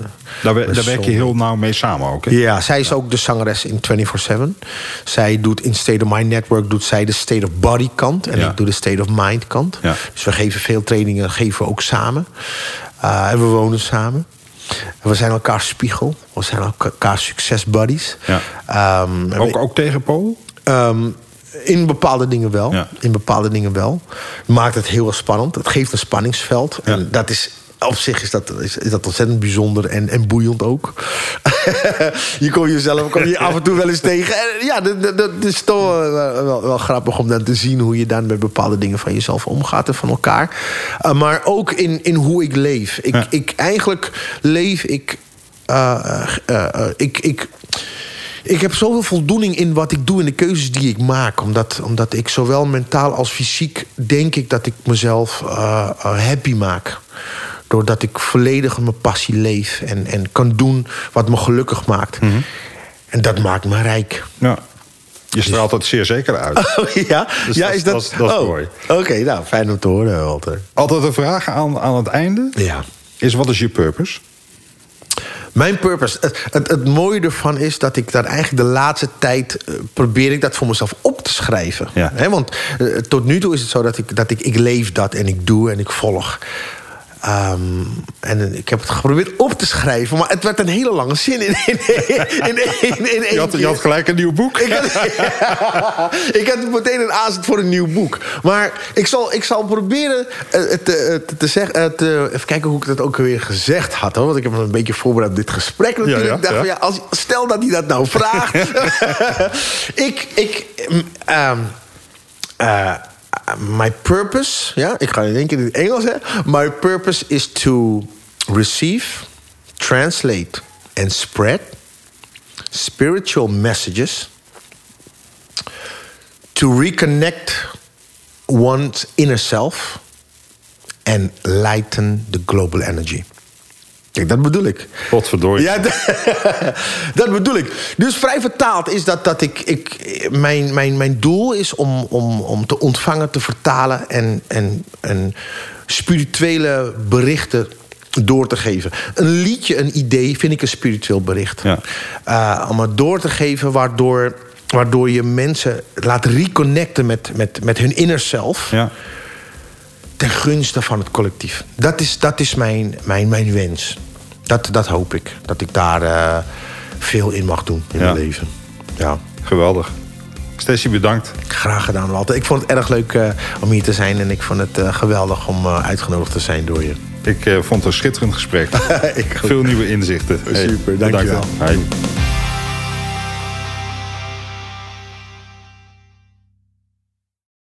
Daar, we- daar werk je heel nauw mee samen ook. Hè?
Ja, zij is ook de zangeres in 24-7. Zij doet in State of Mind Network doet zij de State of Body kant. En
Ja.
ik doe de State of Mind kant.
Ja.
Dus we geven veel trainingen, geven we ook samen. En we wonen samen. We zijn elkaar spiegel. We zijn elkaar succesbuddies.
Ja.
Ehm,
Ook, ook tegen Pool?
Ehm, in bepaalde dingen wel.
Ja.
In bepaalde dingen wel. Maakt het heel erg spannend. Het geeft een spanningsveld.
Ja.
En dat is. Op zich is dat, is, is dat ontzettend bijzonder en, en boeiend ook. [LAUGHS] je komt jezelf kom je af en toe wel eens tegen. En ja, dat, is toch wel, wel, wel grappig om dan te zien hoe je dan met bepaalde dingen van jezelf omgaat en van elkaar. Uh, maar ook in, in hoe ik leef. Ik,
Ja.
ik, eigenlijk leef ik. uh, uh, uh, ik, ik ik heb zoveel voldoening in wat ik doe en de keuzes die ik maak. Omdat, omdat ik zowel mentaal als fysiek denk ik dat ik mezelf uh, happy maak. Doordat ik volledig mijn passie leef en, en kan doen wat me gelukkig maakt.
Mhm.
En dat maakt me rijk.
Ja. Je straalt het zeer zeker uit. [LAUGHS]
Oh, ja,
Dus
ja
dat-
is dat...
dat dat is
oh,
mooi.
Oké, nou, fijn om te horen, Walter.
Altijd een vraag aan, aan het einde
Ja.
is: wat is je purpose?
Mijn purpose. Het, het, het mooie ervan is dat ik daar eigenlijk de laatste tijd eh, probeer ik dat voor mezelf op te schrijven.
Ja.
Hè, want eh, tot nu toe is het zo dat ik, dat ik, ik leef dat en ik doe en ik volg. Ehm, en ik heb het geprobeerd op te schrijven, maar het werd een hele lange zin in, in, in, in, in
je, had, je had gelijk een nieuw boek.
Ik had, [LAUGHS] ik had meteen een aanzet voor een nieuw boek. Maar ik zal, ik zal proberen het te, te, zeggen. Te, even kijken hoe ik dat ook weer gezegd had. Hoor. Want ik heb me een beetje voorbereid op dit gesprek natuurlijk. Ja, ja, ik dacht van ja, als, stel dat hij dat nou vraagt. [LAUGHS] ik. ik um, uh, my purpose, ja, ik ga in één keer in het Engels zeggen. My purpose is to receive, translate and spread spiritual messages to reconnect one's inner self and lighten the global energy. Kijk, dat bedoel ik.
Godverdorie.
Ja, [LAUGHS] dat, bedoel ik. Dus vrij vertaald is dat dat ik... ik mijn, mijn, mijn doel is om, om, om te ontvangen, te vertalen... en, en, en spirituele berichten door te geven. Een liedje, een idee, vind ik een spiritueel bericht. Ja. Uh, om het door te geven waardoor, waardoor je mensen laat reconnecten met, met, met hun inner self... Ja ten gunste van het collectief. Dat is, dat is mijn, mijn, mijn wens. Dat, dat hoop ik. Dat ik daar uh, veel in mag doen in mijn leven. Ja.
Geweldig. Stacy, bedankt.
Graag gedaan, Walter. Ik vond het erg leuk uh, om hier te zijn. En ik vond het uh, geweldig om uitgenodigd te zijn door je.
Ik vond het een schitterend gesprek. [LAUGHS] Veel nieuwe inzichten. [LAUGHS]
Super, hey, dankjewel.
Hey.